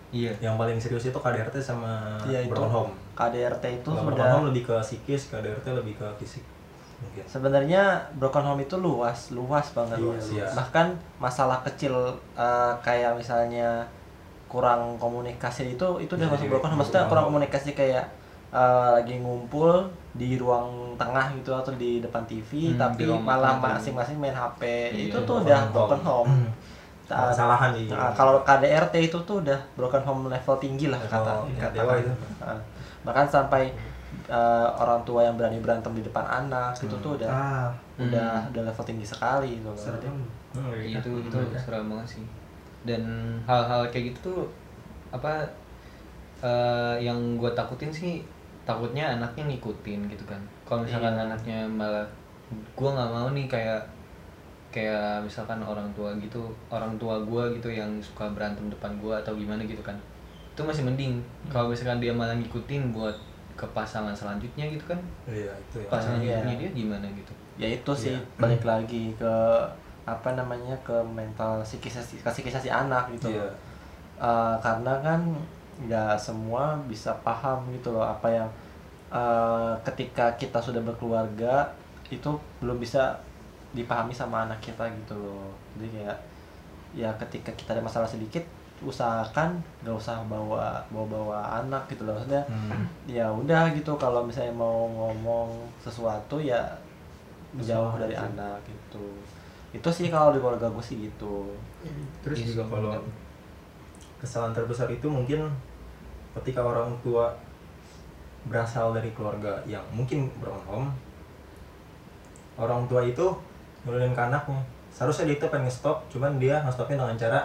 iya Yang paling serius itu KDRT sama Iya, itu. broken home. KDRT itu broken sudah home lebih ke psikis, KDRT lebih ke fisik. Mungkin. sebenarnya broken home itu luas luas banget Luas, iya. bahkan masalah kecil eh, kayak misalnya kurang komunikasi itu itu udah Iya, masuk iya, broken home maksudnya kurang home. komunikasi kayak eh, lagi ngumpul di ruang tengah gitu atau di depan TV Hmm, tapi malah masing-masing main HP Iya, itu tuh udah home. broken home Hmm. Nah, kesalahan di Nah, kalau KDRT itu tuh udah broken home level tinggi lah kata tingkat kata dewa itu. Nah, bahkan sampai eh, orang tua yang berani berantem di depan anak itu Hmm. tuh udah ah udah Hmm. udah level tinggi sekali gitu loh. serem hmm, itu gitu. itu seram banget sih dan hal-hal kayak gitu tuh apa eh, yang gue takutin sih takutnya anaknya ngikutin gitu kan kalau misalkan Iya. anaknya malah gue nggak mau nih kayak kayak misalkan orang tua gitu orang tua gue gitu yang suka berantem depan gue atau gimana gitu kan itu masih mending kalau misalkan dia malah ngikutin buat ke pasangan selanjutnya gitu kan iya itu ya pasangan iya. hidupnya dia gimana gitu ya itu sih Iya. balik lagi ke apa namanya ke mental psikis ke psikis si anak gitu Iya. Eh, karena kan nggak semua bisa paham gitu loh apa yang eh, ketika kita sudah berkeluarga itu belum bisa dipahami sama anak kita gitu loh jadi kayak ya ketika kita ada masalah sedikit usahakan nggak usah bawa bawa bawa anak gitu loh maksudnya Hmm. ya udah gitu kalau misalnya mau ngomong sesuatu ya jauh dari aja. anak gitu itu sih kalau di keluarga gue sih gitu terus Iya juga kalau. Kesalahan terbesar itu mungkin ketika orang tua berasal dari keluarga yang mungkin broken home orang tua itu nurunin ke anaknya. Seharusnya dia itu pengen stop cuman dia nge-stopnya dengan cara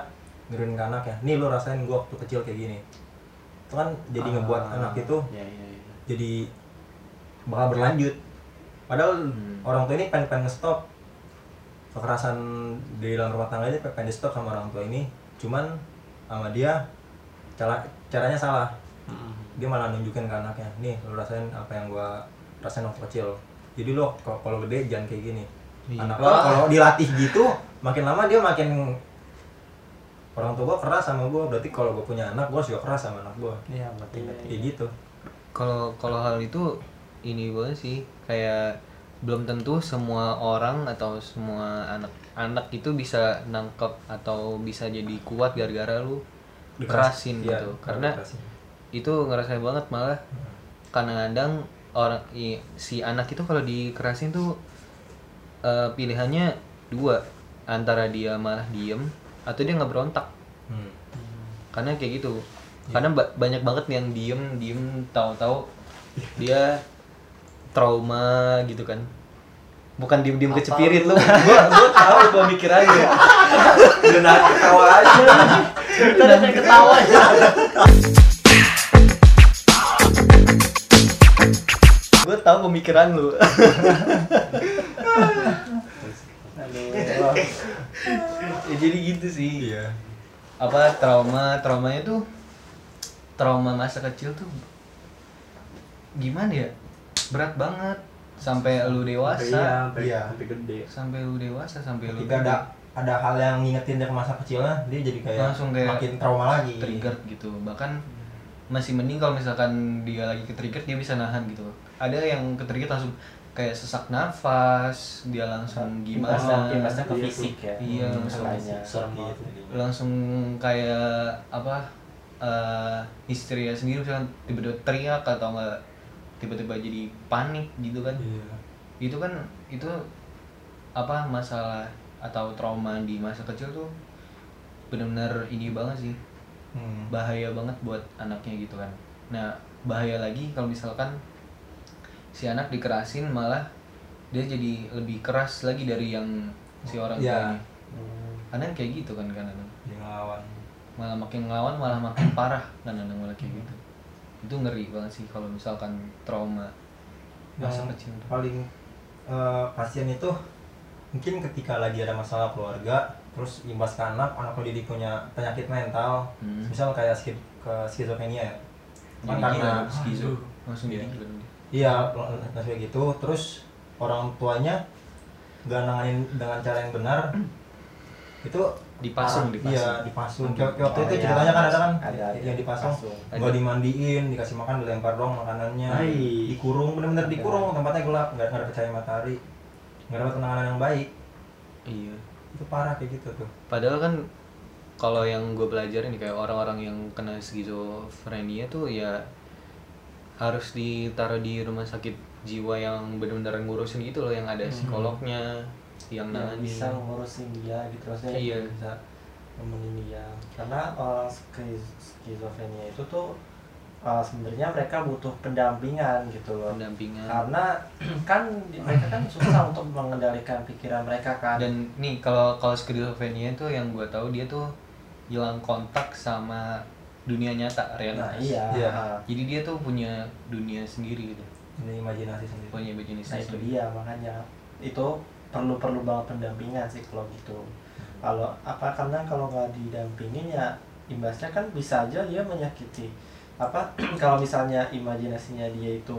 nurunin ke anaknya. Nih lo rasain gua waktu kecil kayak gini. Itu kan jadi ngebuat Ah, anak itu ya, ya, ya. jadi bakal berlanjut. Padahal Hmm. orang tua ini pengen pengen stop kekerasan di dalam rumah tangga aja pengen di stop sama orang tua ini. Cuman sama dia cara caranya salah. Mm-mm. dia malah nunjukin ke anaknya nih lu rasain apa yang gua rasain waktu kecil. Jadi lo kalau gede jangan kayak gini. Iya. anak lo kalau dilatih gitu makin lama dia makin orang tua gua keras sama gua. Berarti kalau gua punya anak gua harus juga keras sama anak gua. Iya, ngerti ngerti. kayak gitu. Kalau kalau hal itu ini banget sih kayak belum tentu semua orang atau semua anak anak itu bisa nangkep atau bisa jadi kuat gara-gara lu kerasin Iya, gitu. karena dikerasin. itu ngerasain banget malah. Kadang-kadang orang i- si anak itu kalau dikerasin tuh eh, pilihannya dua. Antara dia malah diem atau dia nggak berontak Hmm. karena kayak gitu. Karena ba- banyak banget yang diem diem tahu-tahu dia trauma gitu kan bukan diem diem kecepirit lu? gua gua tahu pemikirannya udah nahan ketawa aja. Kita udah pengen ketawa ya. gua tahu pemikiran lu. Ya, jadi gitu sih. Iya. Apa trauma traumanya tuh trauma masa kecil tuh gimana ya? Berat banget sampai lu iya dewasa sampai Iya. sampai gede sampai lu dewasa sampai lu ketika ada ada hal yang ngingetin dia ke masa kecilnya dia jadi kayak Langsung kayak makin trauma lagi trigger gitu bahkan masih mending kalau misalkan dia lagi ke trigger dia bisa nahan gitu ada yang ke trigger langsung kayak sesak nafas dia langsung gimana Imbasnya- imbasnya ke Iya, fisik ya. Iya, Hmm, langsung. serem banget Gitu. langsung kayak apa eh histeria sendiri misalkan tiba-tiba teriak atau enggak tiba-tiba jadi panik gitu kan. Iya. Itu kan itu apa masalah atau trauma di masa kecil tuh benar-benar ini banget sih. Hmm. bahaya banget buat anaknya gitu kan. Nah bahaya lagi kalau misalkan si anak dikerasin malah dia jadi lebih keras lagi dari yang si orang tua Iya. ini kadang kayak gitu kan kan ngelawan. Malah makin ngelawan malah makin parah. Kan kadang malah kayak gitu itu ngeri banget sih kalau misalkan trauma masa yang kecil paling eh, kasihan itu mungkin ketika lagi ada masalah keluarga terus imbas ke anak anak lo jadi punya penyakit mental. Hmm. misal kayak skip ke skizofrenia ya? Jadi karena skizo. Langsung Iya. jadi gila dia. iya kayak gitu. Terus orang tuanya gak nanganin dengan cara yang benar itu Dipasung, parah. dipasung. iya dipasung kayak kayak waktu Oh, itu iya, ceritanya kan ada kan? Ada, ada. yang dipasung. Dipasung. nggak dimandiin dikasih makan dilempar doang makanannya. Hai. dikurung bener-bener dikurung tempatnya gelap nggak ada cahaya matahari. Nggak dapat penanganan yang baik. Iya. Itu parah kayak gitu tuh. Padahal kan kalau yang gue pelajarin nih kayak orang-orang yang kena skizofrenia tuh ya harus ditaruh di rumah sakit jiwa yang benar-benar ngurusin gitu loh yang ada psikolognya yang yang nangani. bisa ngurusin dia gitu maksudnya Iya. bisa nemenin dia. Karena orang skiz- skizofrenia itu tuh uh, sebenarnya mereka butuh pendampingan gitu loh. Pendampingan. Karena kan mereka kan susah untuk mengendalikan pikiran mereka kan. Dan nih kalau kalau skizofrenia itu yang gue tahu dia tuh hilang kontak sama dunia nyata nah realitas iya. Iya. uh, jadi dia tuh punya dunia sendiri gitu. Ini imajinasi sendiri. Punya jenis nah itu dia makanya. Itu perlu perlu banget pendampingan sih kalau gitu kalau apa karena kalau nggak didampingin ya imbasnya kan bisa aja dia menyakiti apa kalau misalnya imajinasinya dia itu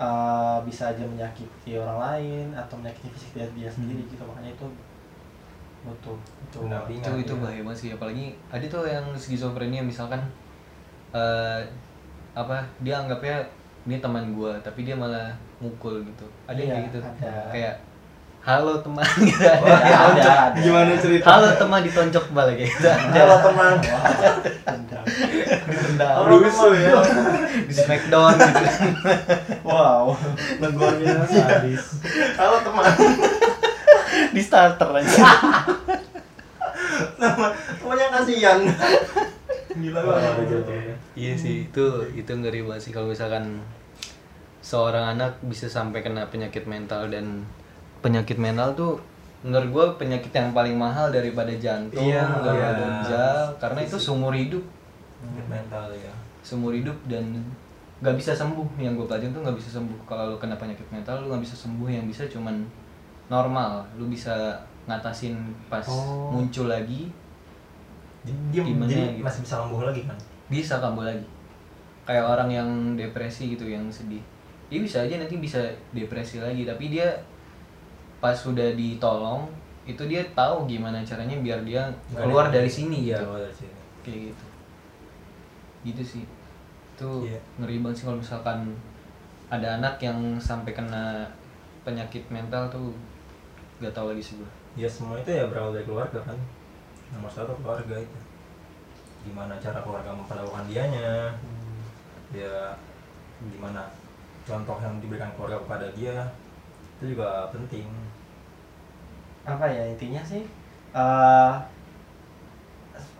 uh, bisa aja menyakiti orang lain atau menyakiti fisik dia, dia sendiri gitu makanya itu butuh Pendampingan. itu itu iya. bahaya banget sih apalagi ada tuh yang skizofrenia misalkan eh apa dia anggapnya ini teman gua tapi dia malah mukul gitu ada yang Iya, kayak gitu ada. kayak halo teman. Gitu ada, ada, ada. gimana cerita? Halo teman ditonjok balik gitu halo teman. Tendang. ditendang rusuh ya. Di smackdown gitu. Wow. Negornya sadis halo teman. Di starter aja. Teman teman yang kasihan. Gila banget. ada jatuhnya iya sih itu itu ngeri banget sih kalau misalkan seorang anak bisa sampai kena penyakit mental dan penyakit mental tuh menurut gue penyakit yang paling mahal daripada jantung Iya, daripada iya. ginjal karena itu seumur hidup. Penyakit mental ya seumur hidup dan nggak bisa sembuh. Yang gue pelajarin tuh nggak bisa sembuh. Kalau lu kena penyakit mental lu nggak bisa sembuh. Yang bisa cuman normal. Lu bisa ngatasin pas Oh. muncul lagi. Dia Gimana jadi gitu? masih bisa kambuh lagi kan? Bisa kambuh lagi. Kayak orang yang depresi gitu yang sedih. Dia bisa aja nanti bisa depresi lagi. Tapi dia pas sudah ditolong itu dia tahu gimana caranya biar dia keluar dari sini keluar dari sini. Kayak gitu. Gitu sih. Itu Iya. ngeri banget sih kalau misalkan ada anak yang sampai kena penyakit mental tuh gak tahu lagi sih gue ya semua itu ya berawal dari keluarga kan. Nomor satu keluarga itu. Gimana cara keluarga memperlakukan dianya? Ya gimana contoh yang diberikan keluarga kepada dia itu juga penting apa ya intinya sih eh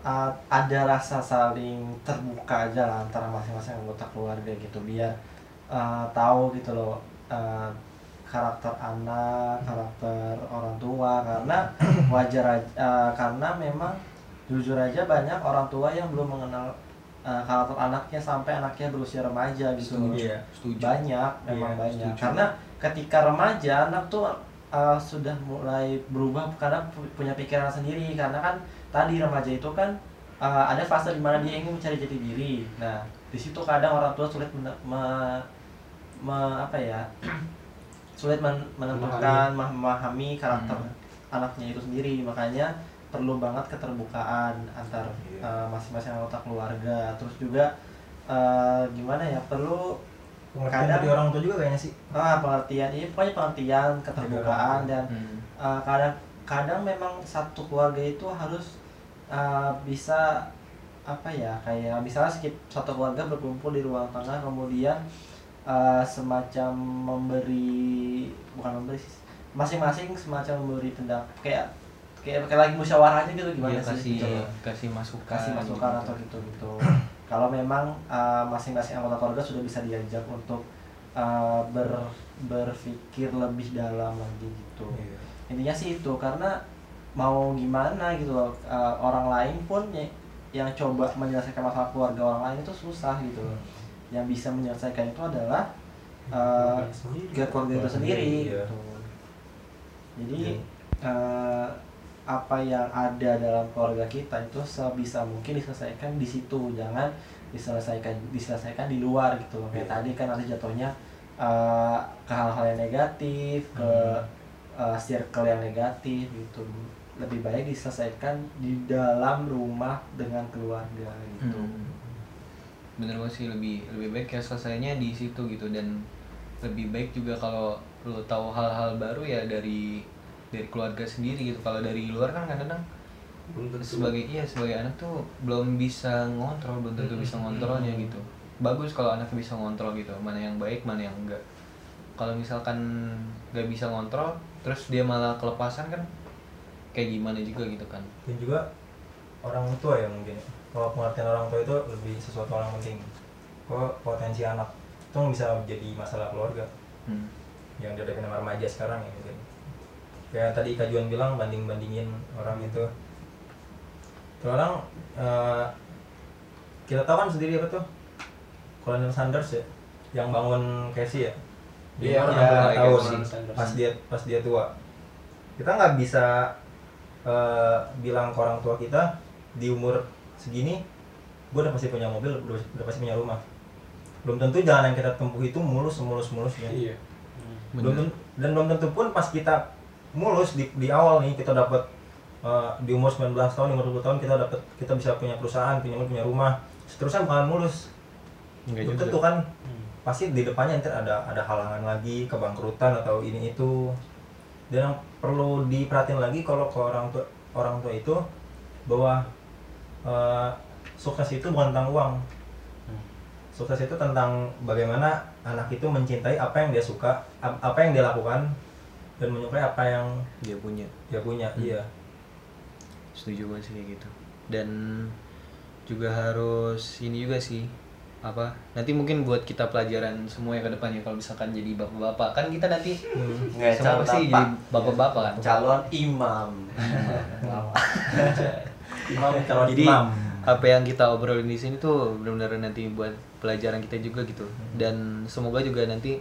uh, ada rasa saling terbuka aja lah antara masing-masing anggota keluarga gitu biar uh, tahu gitu loh uh, karakter anak karakter orang tua karena wajar aja uh, karena memang jujur aja banyak orang tua yang belum mengenal uh, karakter anaknya sampai anaknya berusia remaja gitu loh. Iya. setuju banyak memang Iya, banyak setuju. karena ketika remaja anak tuh uh, sudah mulai berubah karena pu- punya pikiran sendiri. Karena kan tadi remaja itu kan uh, ada fase di mana dia ingin mencari jati diri. Nah di situ kadang orang tua sulit men- me- me- apa ya sulit men- menentukan mem- memahami karakter Hmm. anaknya itu sendiri. Makanya perlu banget keterbukaan antar Iya. uh, masing-masing anggota keluarga. Terus juga uh, gimana ya perlu pengertian Kadang- dari orang tua juga kayaknya sih ah pengertian ini pokoknya pengertian keterbukaan dan Hmm. uh, kadang kadang memang satu keluarga itu harus uh, bisa apa ya kayak misalnya sekit satu keluarga berkumpul di ruang tengah kemudian uh, semacam memberi bukan memberi sih, masing-masing semacam memberi pendapat kayak kayak kayak lagi musyawarah aja gitu gimana Iya, sih kasih gitu loh. kasih masukan kasih masukan gitu. atau gitu gitu kalau memang uh, masing-masing anggota keluarga sudah bisa diajak untuk uh, ber berpikir lebih dalam lagi gitu Iya. intinya sih itu karena mau gimana gitu loh uh, orang lain pun ya, yang coba menyelesaikan masalah keluarga orang lain itu susah gitu loh yang bisa menyelesaikan itu adalah uh, Keluarga sendiri. ke keluarga itu sendiri iya. gitu. jadi Iya. eh, apa yang ada dalam keluarga kita itu sebisa mungkin diselesaikan di situ. Jangan diselesaikan diselesaikan di luar gitu. Kayak Iya. tadi kan nanti jatuhnya eh, ke hal-hal yang negatif ke eh, circle yang negatif gitu. Lebih baik diselesaikan di dalam rumah dengan keluarga gitu. Hmm. bener banget sih lebih lebih baik ya selesainya di situ gitu. Dan lebih baik juga kalau lo tahu hal-hal baru ya dari dari keluarga sendiri gitu. Kalau dari luar kan kadang-kadang sebagai iya sebagai anak tuh belum bisa ngontrol belum tentu bisa ngontrolnya gitu. Bagus kalau anak bisa ngontrol gitu mana yang baik mana yang enggak. Kalau misalkan nggak bisa ngontrol terus dia malah kelepasan kan kayak gimana juga gitu kan. Dan juga orang tua ya mungkin. Kalau pengertian orang tua itu lebih sesuatu orang penting. Kok potensi anak itu bisa jadi masalah keluarga. Hmm. yang dihadapi sama remaja sekarang ya mungkin kayak tadi Kak Juan bilang banding bandingin orang itu terkadang eh, kita tahu kan sendiri apa tuh? Colonel Sanders ya yang bangun Casey ya? Dia Iya, iya, 65 iya, tahun pas dia pas dia tua. Kita nggak bisa eh, bilang ke orang tua kita di umur segini gue udah pasti punya mobil udah, udah pasti punya rumah. Belum tentu jalan yang kita tempuh itu mulus mulus mulusnya iya. Belum tentu, dan belum tentu pun pas kita mulus di, di awal nih kita dapat eh, di umur 19 tahun, di umur 20 tahun kita dapat kita bisa punya perusahaan, punya punya rumah. Seterusnya bakalan mulus. Enggak tentu kan pasti di depannya nanti ada ada halangan lagi, kebangkrutan atau ini itu. Dan yang perlu diperhatiin lagi kalau ke orang tua orang tua itu bahwa eh, sukses itu bukan tentang uang. Sukses itu tentang bagaimana anak itu mencintai apa yang dia suka, ap- apa yang dia lakukan, dan menyukai apa yang dia punya dia punya. Iya. setuju banget sih kayak gitu dan juga harus ini juga sih apa nanti mungkin buat kita pelajaran semua yang ke depannya kalau misalkan jadi bapak-bapak kan kita nanti Hmm. Nggak, semua pasti apa? jadi bapak-bapak kan calon imam Imam calon jadi imam. apa yang kita obrolin di sini tuh benar-benar nanti buat pelajaran kita juga gitu dan semoga juga nanti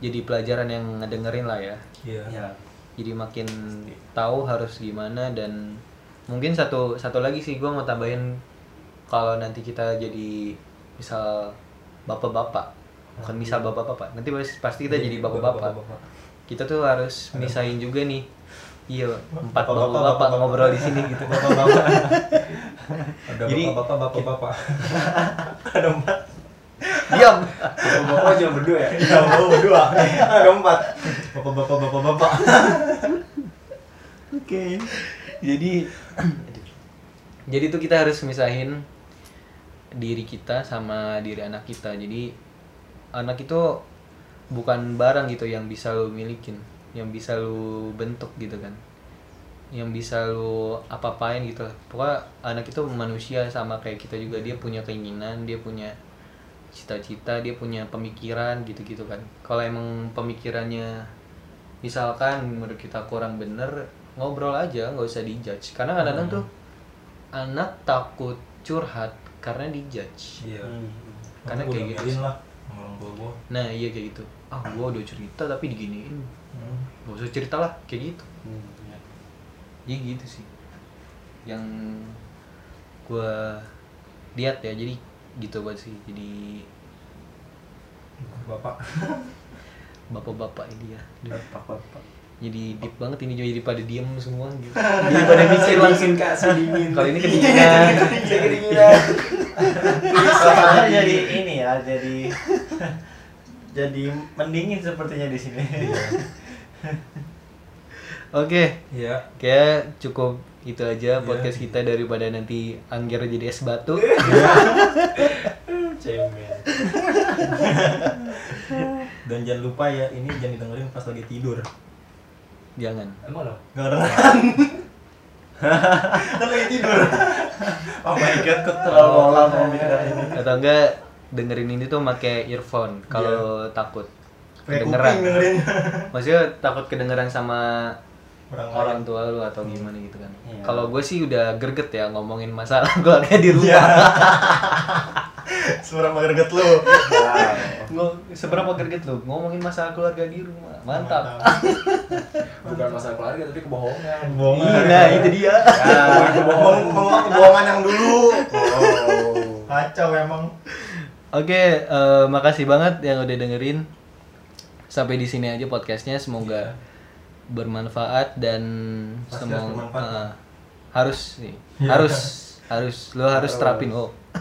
jadi pelajaran yang ngedengerin lah ya. Iya. ya jadi makin tahu harus gimana dan mungkin satu satu lagi sih gue mau tambahin kalau nanti kita jadi misal bapak-bapak bukan misal bapak-bapak nanti pasti- kita jadi bapak-bapak. kita tuh harus misahin juga nih. Iya empat Bapak-bapak, ngobrol di sini gitu. Bapak-bapak. Ada bapak-bapak, bapak-bapak. ada empat diam. Bapak cuma berdua ya? Ya, mau berdua. Ada empat. Bapak-bapak, bapak-bapak. oke. Jadi jadi tuh kita harus misahin diri kita sama diri anak kita. Jadi anak itu bukan barang gitu yang bisa lu milikin yang bisa lu bentuk gitu kan. Yang bisa lu apa-apain gitu pokoknya anak itu manusia sama kayak kita juga. Dia punya keinginan dia punya cita-cita dia punya pemikiran gitu-gitu kan. Kalau emang pemikirannya misalkan menurut kita kurang bener ngobrol aja nggak usah dijudge. Karena kadang-kadang tuh anak takut curhat karena dijudge. Iya. Karena Gua kayak gitu. lah orang tua gua. nah iya kayak gitu. Ah gua udah cerita tapi diginiin. Hmm. gak usah cerita lah kayak gitu. Ya gitu sih. Yang gua lihat ya jadi gitu buat sih. Jadi Bapak. bapak-bapak ini ya. Duh, bapak-bapak. Jadi deep banget ini jadi pada diem semua gitu. Jadi pada mikir langsung kasih dingin. Kalau ini kedinginan. saya kedinginan Suasana jadi ini ya jadi jadi mendingin sepertinya di sini. Oke. Iya. kayak cukup itu aja Iya. podcast kita daripada nanti Angger jadi es batu cemen Dan jangan lupa ya, ini jangan didengerin pas lagi tidur. jangan emang lo Gak kedengeran. kan lagi tidur. oh my god kok terlalu lama mikirin ini atau enggak dengerin ini tuh pakai earphone kalau takut Pakai kedengeran dengerin. maksudnya takut kedengeran sama Orang orang tua lu atau gimana gitu kan Iya. kalau gue sih udah greget ya ngomongin masalah keluarga di Iya. rumah Suara greget lu. Ngo- seberapa greget lu ngomongin masalah keluarga di rumah mantap, bukan masalah keluarga tapi kebohongan Bohongan. Ih, nah itu dia Bohong, bohong, kebohongan yang dulu. oh Kacau emang. Oke, eh, makasih banget yang udah dengerin. Sampai di sini aja podcastnya. Semoga bermanfaat dan Pasti semoga harus bermanfaat. eh, harus nih, Iya. harus harus lo harus terapin oh.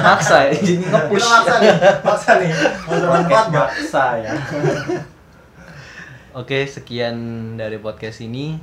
Maksa ya, jadi nge-push. maksa nih, maksa nih. Bermanfaat maksa ya Oke, sekian dari podcast ini.